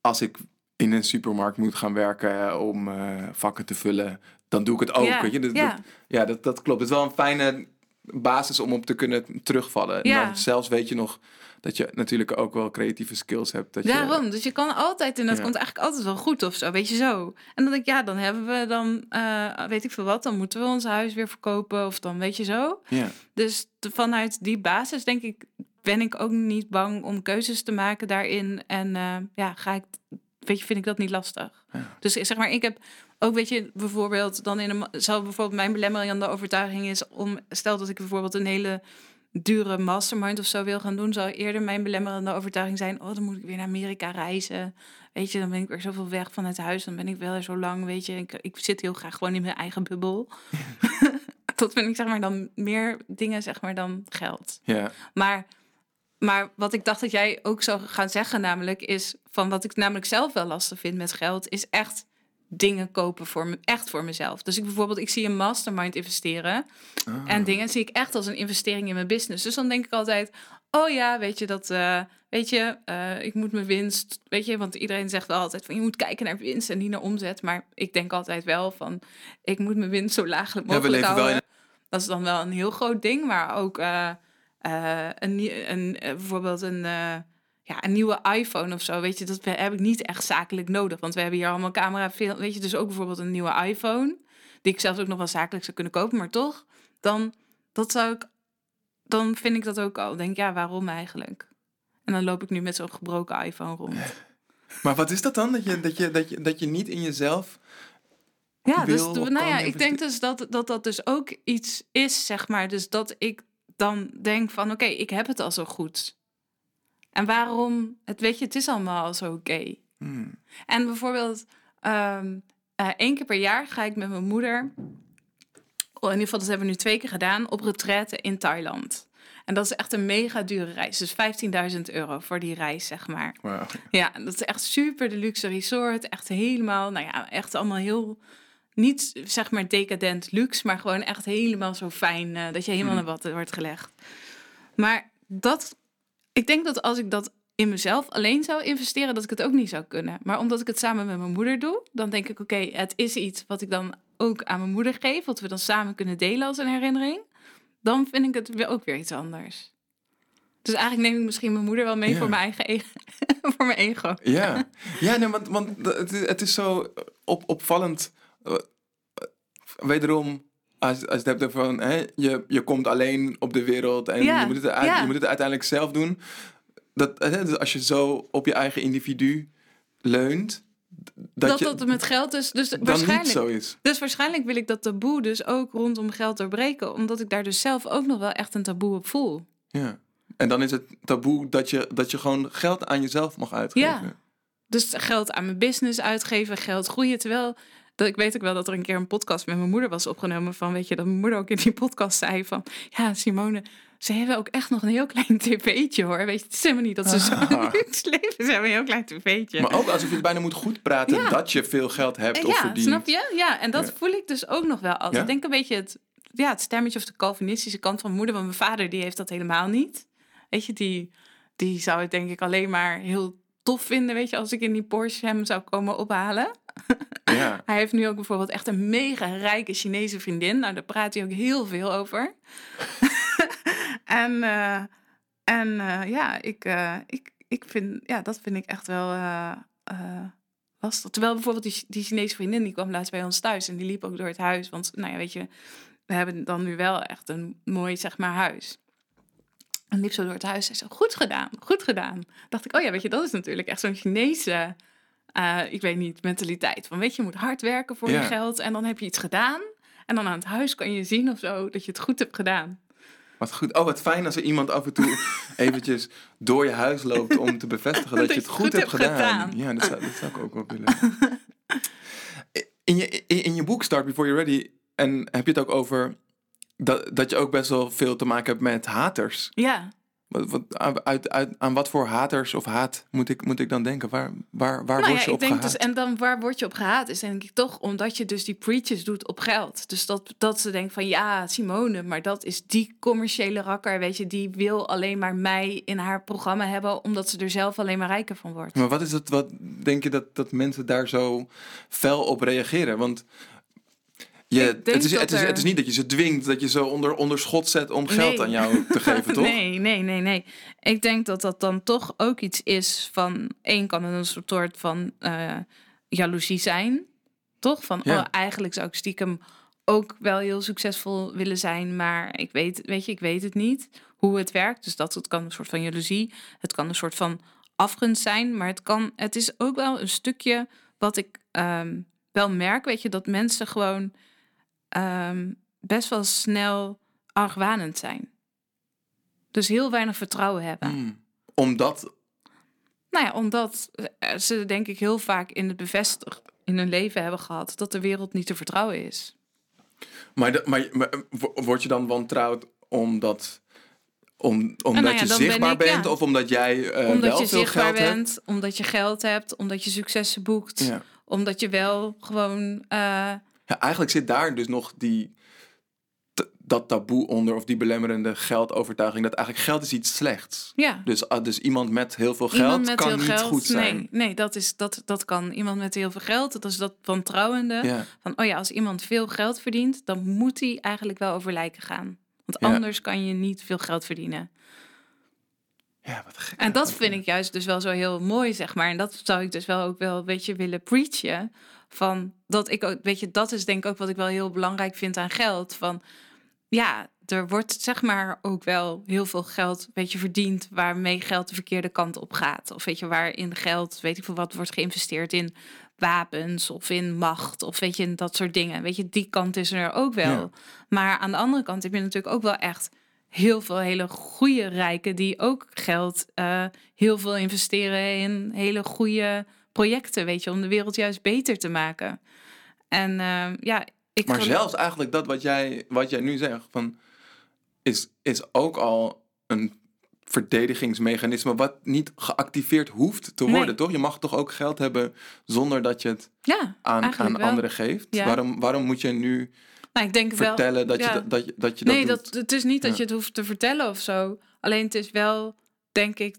als ik in een supermarkt moet gaan werken om eh, vakken te vullen... dan doe ik het ook, weet je. Ja. Dat, ja, dat, dat klopt. Het is wel een fijne basis om op te kunnen terugvallen. En Ja. dan zelfs weet je nog dat je natuurlijk ook wel creatieve skills hebt. Dat je, Daarom, dus je kan altijd, en dat Ja. komt eigenlijk altijd wel goed of zo, weet je zo. En dan denk ik, ja, dan hebben we dan, eh, weet ik veel wat, dan moeten we ons huis weer verkopen of dan weet je zo. Ja. Dus te- vanuit die basis denk ik, ben ik ook niet bang om keuzes te maken daarin. En eh, ja, ga ik weet je, vind ik dat niet lastig. Dus zeg maar, ik heb ook, weet je, bijvoorbeeld dan in een, zou bijvoorbeeld mijn belemmering aan de overtuiging is om, stel dat ik bijvoorbeeld een hele dure mastermind of zo wil gaan doen, zou eerder mijn belemmerende overtuiging zijn: oh, dan moet ik weer naar Amerika reizen. Weet je, dan ben ik weer zoveel weg van het huis. Dan ben ik wel zo lang, weet je. Ik, ik zit heel graag gewoon in mijn eigen bubbel. dat vind ik zeg maar dan meer dingen zeg maar dan geld. Ja. Maar, maar wat ik dacht dat jij ook zou gaan zeggen, namelijk is van wat ik namelijk zelf wel lastig vind met geld, is echt dingen kopen voor me, echt voor mezelf. Dus ik bijvoorbeeld, ik zie een mastermind investeren. En Ah. dingen zie ik echt als een investering in mijn business. Dus dan denk ik altijd, oh ja, weet je dat, eh, weet je, eh, ik moet mijn winst, weet je, want iedereen zegt wel altijd van je moet kijken naar winst en niet naar omzet. Maar ik denk altijd wel van, ik moet mijn winst zo laag Ja, we mogelijk leven wel houden. in Dat is dan wel een heel groot ding, maar ook eh, eh, een, een, eh, bijvoorbeeld een, eh, ja, een nieuwe iPhone of zo. Weet je, dat heb ik niet echt zakelijk nodig. Want we hebben hier allemaal camera. Weet je, dus ook bijvoorbeeld een nieuwe iPhone. Die ik zelfs ook nog wel zakelijk zou kunnen kopen, maar toch, dan, dat zou ik, dan vind ik dat ook al. Denk, ja, waarom eigenlijk? En dan loop ik nu met zo'n gebroken iPhone rond. Maar wat is dat dan? Dat je, dat je, dat je, dat je niet in jezelf. Ja, dus, wil nou ja, ik denk dus dat, dat dat dus ook iets is, zeg maar. Dus dat ik dan denk van, oké, ik heb het al zo goed. En waarom, het weet je, het is allemaal al zo oké. Hmm. En bijvoorbeeld, eh, één keer per jaar ga ik met mijn moeder, oh, in ieder geval dat hebben we nu twee keer gedaan, op retraite in Thailand. En dat is echt een mega dure reis. Dus 15.000 euro voor die reis, zeg maar. Wauw. Ja, dat is echt super de luxe resort. Echt helemaal, nou ja, echt allemaal heel, niet zeg maar decadent luxe, maar gewoon echt helemaal zo fijn eh, dat je helemaal Mhm. naar wat wordt gelegd. Maar dat, ik denk dat als ik dat in mezelf alleen zou investeren, dat ik het ook niet zou kunnen. Maar omdat ik het samen met mijn moeder doe, dan denk ik, oké, het is iets wat ik dan ook aan mijn moeder geef, wat we dan samen kunnen delen als een herinnering. Dan vind ik het ook weer iets anders. Dus eigenlijk neem ik misschien mijn moeder wel mee Ja. voor mijn eigen ego. voor mijn ego. Ja, ja nee, want, want het, is- het is zo op, opvallend. Eh, eh, Wederom, als, als je het hebt over van, hè, je, je komt alleen op de wereld en je, moet het, je moet het uiteindelijk zelf doen. Dat, hè, dus als je zo op je eigen individu leunt, dat, Dat je dat, met geld dus, dus dan waarschijnlijk. niet zo is. Dus waarschijnlijk wil ik dat taboe dus ook rondom geld doorbreken, omdat ik daar dus zelf ook nog wel echt een taboe op voel. Ja. En dan is het taboe dat je, dat je gewoon geld aan jezelf mag uitgeven. Ja. Dus geld aan mijn business uitgeven, geld groeien. Terwijl, dat, ik weet ook wel dat er een keer een podcast met mijn moeder was opgenomen. Van, weet je, dat mijn moeder ook in die podcast zei van... Ja, Simone, ze hebben ook echt nog een heel klein tv'tje hoor. Weet je, het is helemaal niet dat ze zo Ah. luxe leven. Ze hebben een heel klein tv'tje. Maar ook alsof je het bijna moet goed praten Ja. dat je veel geld hebt of ja, verdient. snap je? Ja, en dat Ja. voel ik dus ook nog wel altijd. Ik denk een beetje het, ja, het stemmetje of de Calvinistische kant van mijn moeder. Want mijn vader die heeft dat helemaal niet. Weet je, die, die zou het denk ik alleen maar heel tof vinden, weet je, als ik in die Porsche hem zou komen ophalen. Ja. Hij heeft nu ook bijvoorbeeld echt een mega rijke Chinese vriendin. Nou, daar praat hij ook heel veel over. en eh, en eh, ja, ik, eh, ik, ik vind, ja, dat vind ik echt wel lastig. Terwijl bijvoorbeeld die, die Chinese vriendin, die kwam laatst bij ons thuis. En die liep ook door het huis. Want, nou ja, weet je, we hebben dan nu wel echt een mooi, zeg maar, huis. En liep zo door het huis. Zei zo, goed gedaan, goed gedaan. Dacht ik, oh ja, weet je, dat is natuurlijk echt zo'n Chinese, eh, ik weet niet, mentaliteit. Van, weet je, je moet hard werken voor Ja. je geld. En dan heb je iets gedaan. En dan aan het huis kan je zien of zo dat je het goed hebt gedaan. Wat goed. Oh, wat fijn als er iemand af en toe eventjes door je huis loopt om te bevestigen dat, je het goed, hebt gedaan. Ja, dat zou, dat zou ik ook wel willen. In je, in, in je boek Start Before You're Ready en heb je het ook over dat, dat je ook best wel veel te maken hebt met haters. Ja, Wat, wat, uit, uit, aan wat voor haters of haat moet ik, moet ik dan denken? Waar, waar, waar nou word ja, je ik op denk gehaat? dus, en dan waar word je op gehaat? Is denk ik toch omdat je dus die preaches doet op geld. Dus dat, dat ze denken van ja, Simone, maar dat is die commerciële rakker, weet je, die wil alleen maar mij in haar programma hebben, omdat ze er zelf alleen maar rijker van wordt. Maar wat is het, wat denk je dat, dat mensen daar zo fel op reageren? Want je, het, is, het, is, er- het is niet dat je ze dwingt, dat je ze onder, onder schot zet om geld aan jou te geven, toch? Nee, nee, nee, nee. Ik denk dat dat dan toch ook iets is van... één kan een soort van eh jaloezie zijn. Toch? Van, Ja. oh, eigenlijk zou ik stiekem ook wel heel succesvol willen zijn... maar ik weet, weet je, ik weet het niet hoe het werkt. Dus dat het kan een soort van jaloezie. Het kan een soort van afgunst zijn, maar het, kan, het is ook wel een stukje wat ik ehm, wel merk, weet je, dat mensen gewoon ehm, best wel snel argwanend zijn. Dus heel weinig vertrouwen hebben. Hmm. Omdat, Nou ja, omdat eh, ze denk ik heel vaak in het bevestigd in hun leven hebben gehad dat de wereld niet te vertrouwen is. maar, de- maar, maar wo- word je dan wantrouwd omdat, om, omdat nou ja, je ben zichtbaar ik, bent ja. of omdat jij eh, omdat wel je veel zichtbaar geld hebt? bent, omdat je geld hebt, omdat je successen boekt, Ja. omdat je wel gewoon eh, Ja, eigenlijk zit daar dus nog die, dat taboe onder of die belemmerende geldovertuiging dat eigenlijk geld is iets slechts. ja. Dus, ah, dus iemand met heel veel geld met kan heel niet geld, goed zijn. Nee, nee dat, is, dat, dat kan. Iemand met heel veel geld, dat is dat wantrouwende. Ja. Van, oh ja, als iemand veel geld verdient, dan moet hij eigenlijk wel over lijken gaan. Want Ja. anders kan je niet veel geld verdienen. ja, wat gek. En dat vind ik juist dus wel zo heel mooi, zeg maar. En dat zou ik dus wel ook wel een beetje willen preachen. Van dat ik ook, weet je, dat is denk ik ook wat ik wel heel belangrijk vind aan geld. Van ja, er wordt zeg maar ook wel heel veel geld, weet je, verdiend waarmee geld de verkeerde kant op gaat. Of weet je, waarin geld, weet ik veel wat, wordt geïnvesteerd in wapens of in macht of weet je, in dat soort dingen. Weet je, die kant is er ook wel. Ja. Maar aan de andere kant heb je natuurlijk ook wel echt heel veel hele goede rijken die ook geld eh, heel veel investeren in hele goede projecten, weet je, om de wereld juist beter te maken. En eh, ja, ik Maar geloof- zelfs eigenlijk dat wat jij, wat jij nu zegt, van, is, is ook al een verdedigingsmechanisme wat niet geactiveerd hoeft te Nee. worden, toch? Je mag toch ook geld hebben zonder dat je het ja, aan, aan wel. anderen geeft? Ja. Waarom, waarom moet je nu nou, ik denk wel. vertellen dat, ja. je, dat, dat, je, dat je dat nee, doet? dat, het is niet dat je het hoeft te vertellen of zo. Alleen het is wel, denk ik,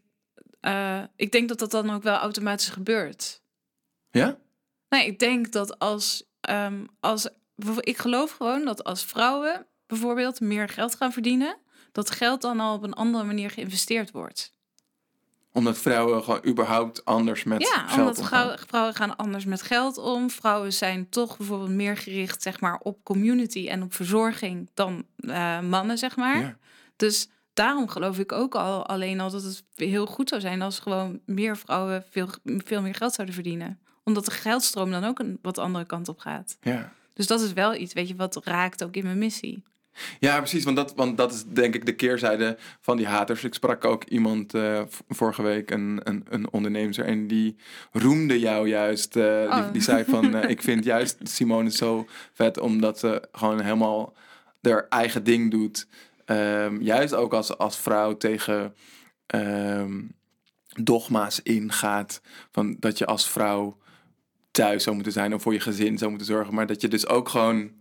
eh, ik denk dat dat dan ook wel automatisch gebeurt. Ja? Nee, ik denk dat als, ehm, als ik geloof gewoon dat als vrouwen bijvoorbeeld meer geld gaan verdienen, dat geld dan al op een andere manier geïnvesteerd wordt. Omdat vrouwen gewoon überhaupt anders met Ja, geld omdat omgaan. vrouwen, vrouwen gaan anders met geld om. Vrouwen zijn toch bijvoorbeeld meer gericht zeg maar, op community en op verzorging dan eh, mannen, zeg maar. Ja. Dus daarom geloof ik ook al alleen al dat het heel goed zou zijn als gewoon meer vrouwen veel, veel meer geld zouden verdienen. Omdat de geldstroom dan ook een wat andere kant op gaat. Ja. Dus dat is wel iets, weet je, wat raakt ook in mijn missie. Ja, precies. Want dat, want dat is denk ik de keerzijde van die haters. Ik sprak ook iemand eh, vorige week, een, een, een ondernemer, en die roemde jou juist. eh, die, Oh. die zei van, eh, ik vind juist Simone zo vet, omdat ze gewoon helemaal haar eigen ding doet. Ehm, juist ook als, als vrouw tegen ehm, dogma's ingaat. Van dat je als vrouw thuis zou moeten zijn of voor je gezin zou moeten zorgen. Maar dat je dus ook gewoon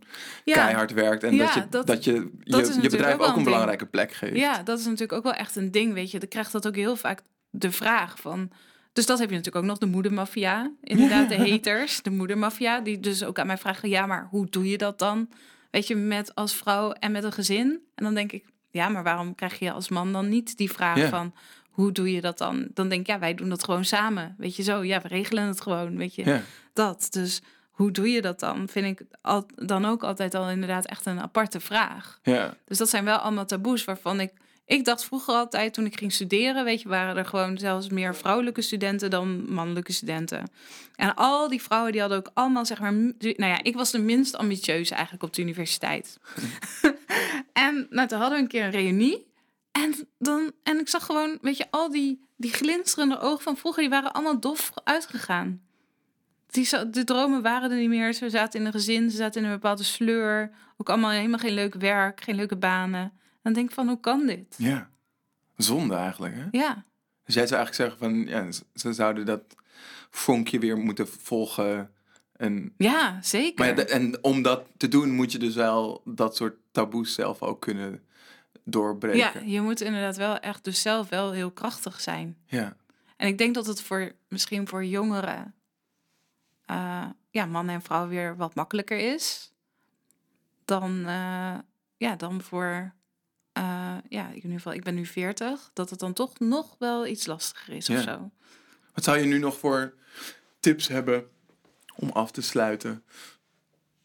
Ja, keihard werkt en Ja, dat je, dat, dat- je dat je, bedrijf ook een belangrijke plek geeft. ja, dat is natuurlijk ook wel echt een ding, weet je. Dan krijgt dat ook heel vaak de vraag van... Dus dat heb je natuurlijk ook nog, de moedermafia. Inderdaad, de haters, de moedermafia. Die dus ook aan mij vragen, ja, maar hoe doe je dat dan? Weet je, met als vrouw en met een gezin. En dan denk ik, ja, maar waarom krijg je als man dan niet die vraag Ja. van... Hoe doe je dat dan? Dan denk ik, ja, wij doen dat gewoon samen. Weet je zo, ja, we regelen het gewoon, weet je. Ja. Dat, dus hoe doe je dat dan? Vind ik al, dan ook altijd al inderdaad echt een aparte vraag. Ja. Dus dat zijn wel allemaal taboes waarvan ik... Ik dacht vroeger altijd, toen ik ging studeren, weet je, waren er gewoon zelfs meer vrouwelijke studenten dan mannelijke studenten. En al die vrouwen die hadden ook allemaal, zeg maar, nou ja, ik was de minst ambitieuze eigenlijk op de universiteit. en nou, toen hadden we een keer een reunie. En, dan, en ik zag gewoon, weet je, al die, die glinsterende ogen van vroeger, die waren allemaal dof uitgegaan. Die, de dromen waren er niet meer. Ze zaten in een gezin, ze zaten in een bepaalde sleur. Ook allemaal helemaal geen leuk werk, geen leuke banen. Dan denk ik van, hoe kan dit? ja. Zonde eigenlijk, hè? Ja, Dus jij zou eigenlijk zeggen van, ja, ze- zouden dat vonkje weer moeten volgen. En, ja zeker. maar ja, en om dat te doen moet je dus wel dat soort taboes zelf ook kunnen doorbreken. ja, je moet inderdaad wel echt dus zelf wel heel krachtig zijn. ja. En ik denk dat het voor misschien voor jongeren, eh, ja, mannen en vrouwen weer wat makkelijker is dan, eh, ja, dan voor, eh, ja, in ieder geval, ik ben nu 40, dat het dan toch nog wel iets lastiger is Ja. of zo. Wat zou je nu nog voor tips hebben om af te sluiten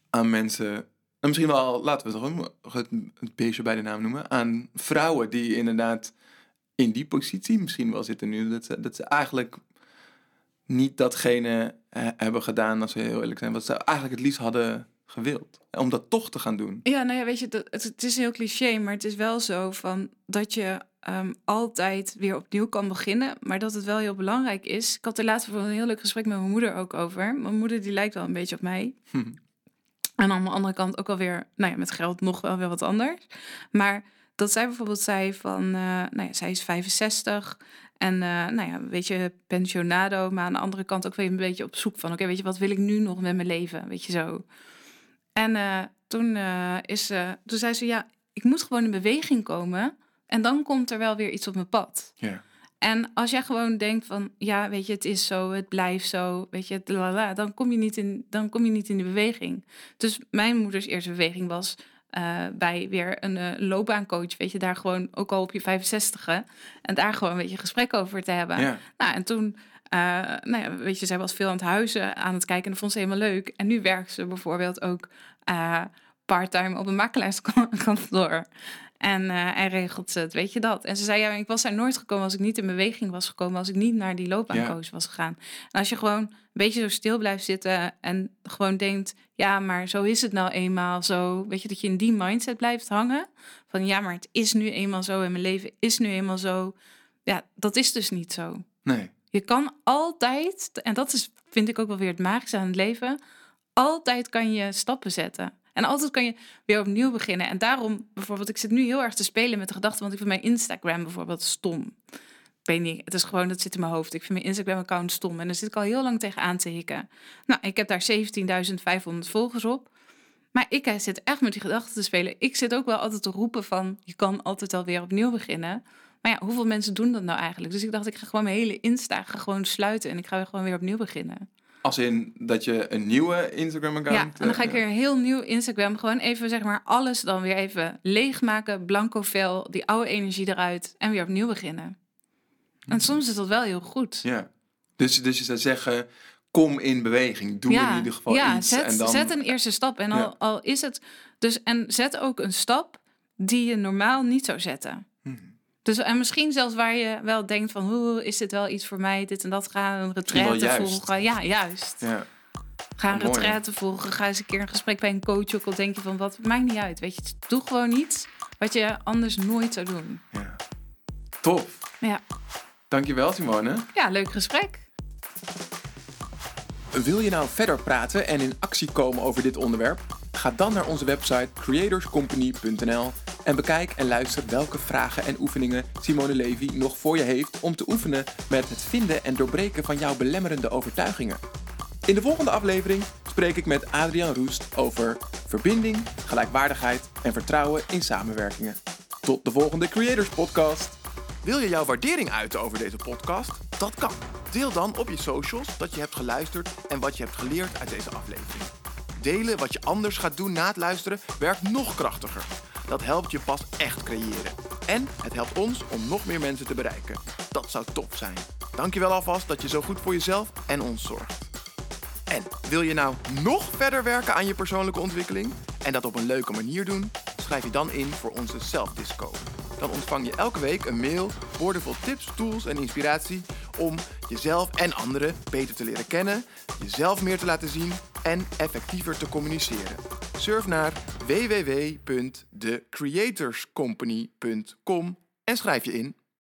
aan mensen? En misschien wel, laten we het gewoon het, het beestje bij de naam noemen. Aan vrouwen die inderdaad in die positie misschien wel zitten nu. Dat ze, dat ze eigenlijk niet datgene hebben gedaan, als we heel eerlijk zijn, wat ze eigenlijk het liefst hadden gewild. Om dat toch te gaan doen. Ja, nou ja, weet je, dat, het, het is heel cliché, maar het is wel zo van dat je ehm, altijd weer opnieuw kan beginnen, maar dat het wel heel belangrijk is. Ik had er laatst een heel leuk gesprek met mijn moeder ook over. Mijn moeder die lijkt wel een beetje op mij. En aan de andere kant ook alweer, nou ja, met geld nog wel weer wat anders. Maar dat zij bijvoorbeeld zei van, uh, nou ja, zij is 65 en uh, nou ja, weet je, pensionado, maar aan de andere kant ook weer een beetje op zoek van, oké, weet je, wat wil ik nu nog met mijn leven, weet je zo. En uh, toen, is, toen zei ze, ja, ik moet gewoon in beweging komen en dan komt er wel weer iets op mijn pad. Ja. En als jij gewoon denkt van, ja, weet je, het is zo, het blijft zo, weet je, lalala, dan kom je niet in, dan kom je niet in de beweging. Dus mijn moeders eerste beweging was uh, bij weer een uh, loopbaancoach, weet je, daar gewoon ook al op je 65 en daar gewoon een beetje gesprek over te hebben. Ja. Nou, en toen, uh, nou ja, weet je, zij was veel aan het huizen aan het kijken en dat vond ze helemaal leuk. En nu werkt ze bijvoorbeeld ook parttime op een makelaarskantoor. En uh, hij regelt het, weet je dat. En ze zei, ja, ik was daar nooit gekomen als ik niet in beweging was gekomen, als ik niet naar die loopbaancoach ja. was gegaan. En als je gewoon een beetje zo stil blijft zitten en gewoon denkt, ja, maar zo is het nou eenmaal zo. Weet je, dat je in die mindset blijft hangen. Van ja, maar het is nu eenmaal zo en mijn leven is nu eenmaal zo. Ja, dat is dus niet zo. Nee. Je kan altijd, en dat is, vind ik ook wel weer het magische aan het leven, altijd kan je stappen zetten. En altijd kan je weer opnieuw beginnen. En daarom, bijvoorbeeld, ik zit nu heel erg te spelen met de gedachte, want ik vind mijn Instagram bijvoorbeeld stom. Ik weet niet, het is gewoon, dat zit in mijn hoofd. Ik vind mijn Instagram-account stom. En daar zit ik al heel lang tegen aan te hikken. Nou, ik heb daar 17.500 volgers op. Maar ik zit echt met die gedachten te spelen. Ik zit ook wel altijd te roepen van, je kan altijd alweer opnieuw beginnen. Maar ja, hoeveel mensen doen dat nou eigenlijk? Dus ik dacht, ik ga gewoon mijn hele Insta gewoon sluiten en ik ga gewoon weer opnieuw beginnen. Als in dat je een nieuwe Instagram-account... Ja, en dan ga ik weer een heel nieuw Instagram... gewoon even, zeg maar, alles dan weer even leegmaken. Blanco vel, die oude energie eruit en weer opnieuw beginnen. En soms is dat wel heel goed. Ja, dus, dus je zou zeggen... Kom in beweging, doe ja, in ieder geval ja, iets. Zet, en dan... zet een eerste stap. En al, Ja. al is het... Dus, en zet ook een stap die je normaal niet zou zetten. Dus, en misschien zelfs waar je wel denkt van... hoe is dit wel iets voor mij? Dit en dat. Ga een retraite volgen. Ja, juist. Ja. Ga een retraite volgen. Ga eens een keer een gesprek bij een coach. Ook al denk je van, wat maakt niet uit. Weet je, doe gewoon iets wat je anders nooit zou doen. ja. Tof. Ja, Dankjewel Simone. ja leuk gesprek. Wil je nou verder praten en in actie komen over dit onderwerp? Ga dan naar onze website creatorscompany.nl en bekijk en luister welke vragen en oefeningen Simone Levy nog voor je heeft om te oefenen met het vinden en doorbreken van jouw belemmerende overtuigingen. In de volgende aflevering spreek ik met Adriaan Roest over verbinding, gelijkwaardigheid en vertrouwen in samenwerkingen. Tot de volgende Creators Podcast. Wil je jouw waardering uiten over deze podcast? Dat kan. Deel dan op je socials dat je hebt geluisterd en wat je hebt geleerd uit deze aflevering. Delen wat je anders gaat doen na het luisteren werkt nog krachtiger. Dat helpt je pas echt creëren. En het helpt ons om nog meer mensen te bereiken. Dat zou top zijn. Dankjewel alvast dat je zo goed voor jezelf en ons zorgt. En wil je nou nog verder werken aan je persoonlijke ontwikkeling en dat op een leuke manier doen? Schrijf je dan in voor onze Self-Disco. Dan ontvang je elke week een mail boordevol tips, tools en inspiratie om jezelf en anderen beter te leren kennen, jezelf meer te laten zien en effectiever te communiceren. Surf naar www.thecreatorscompany.com en schrijf je in.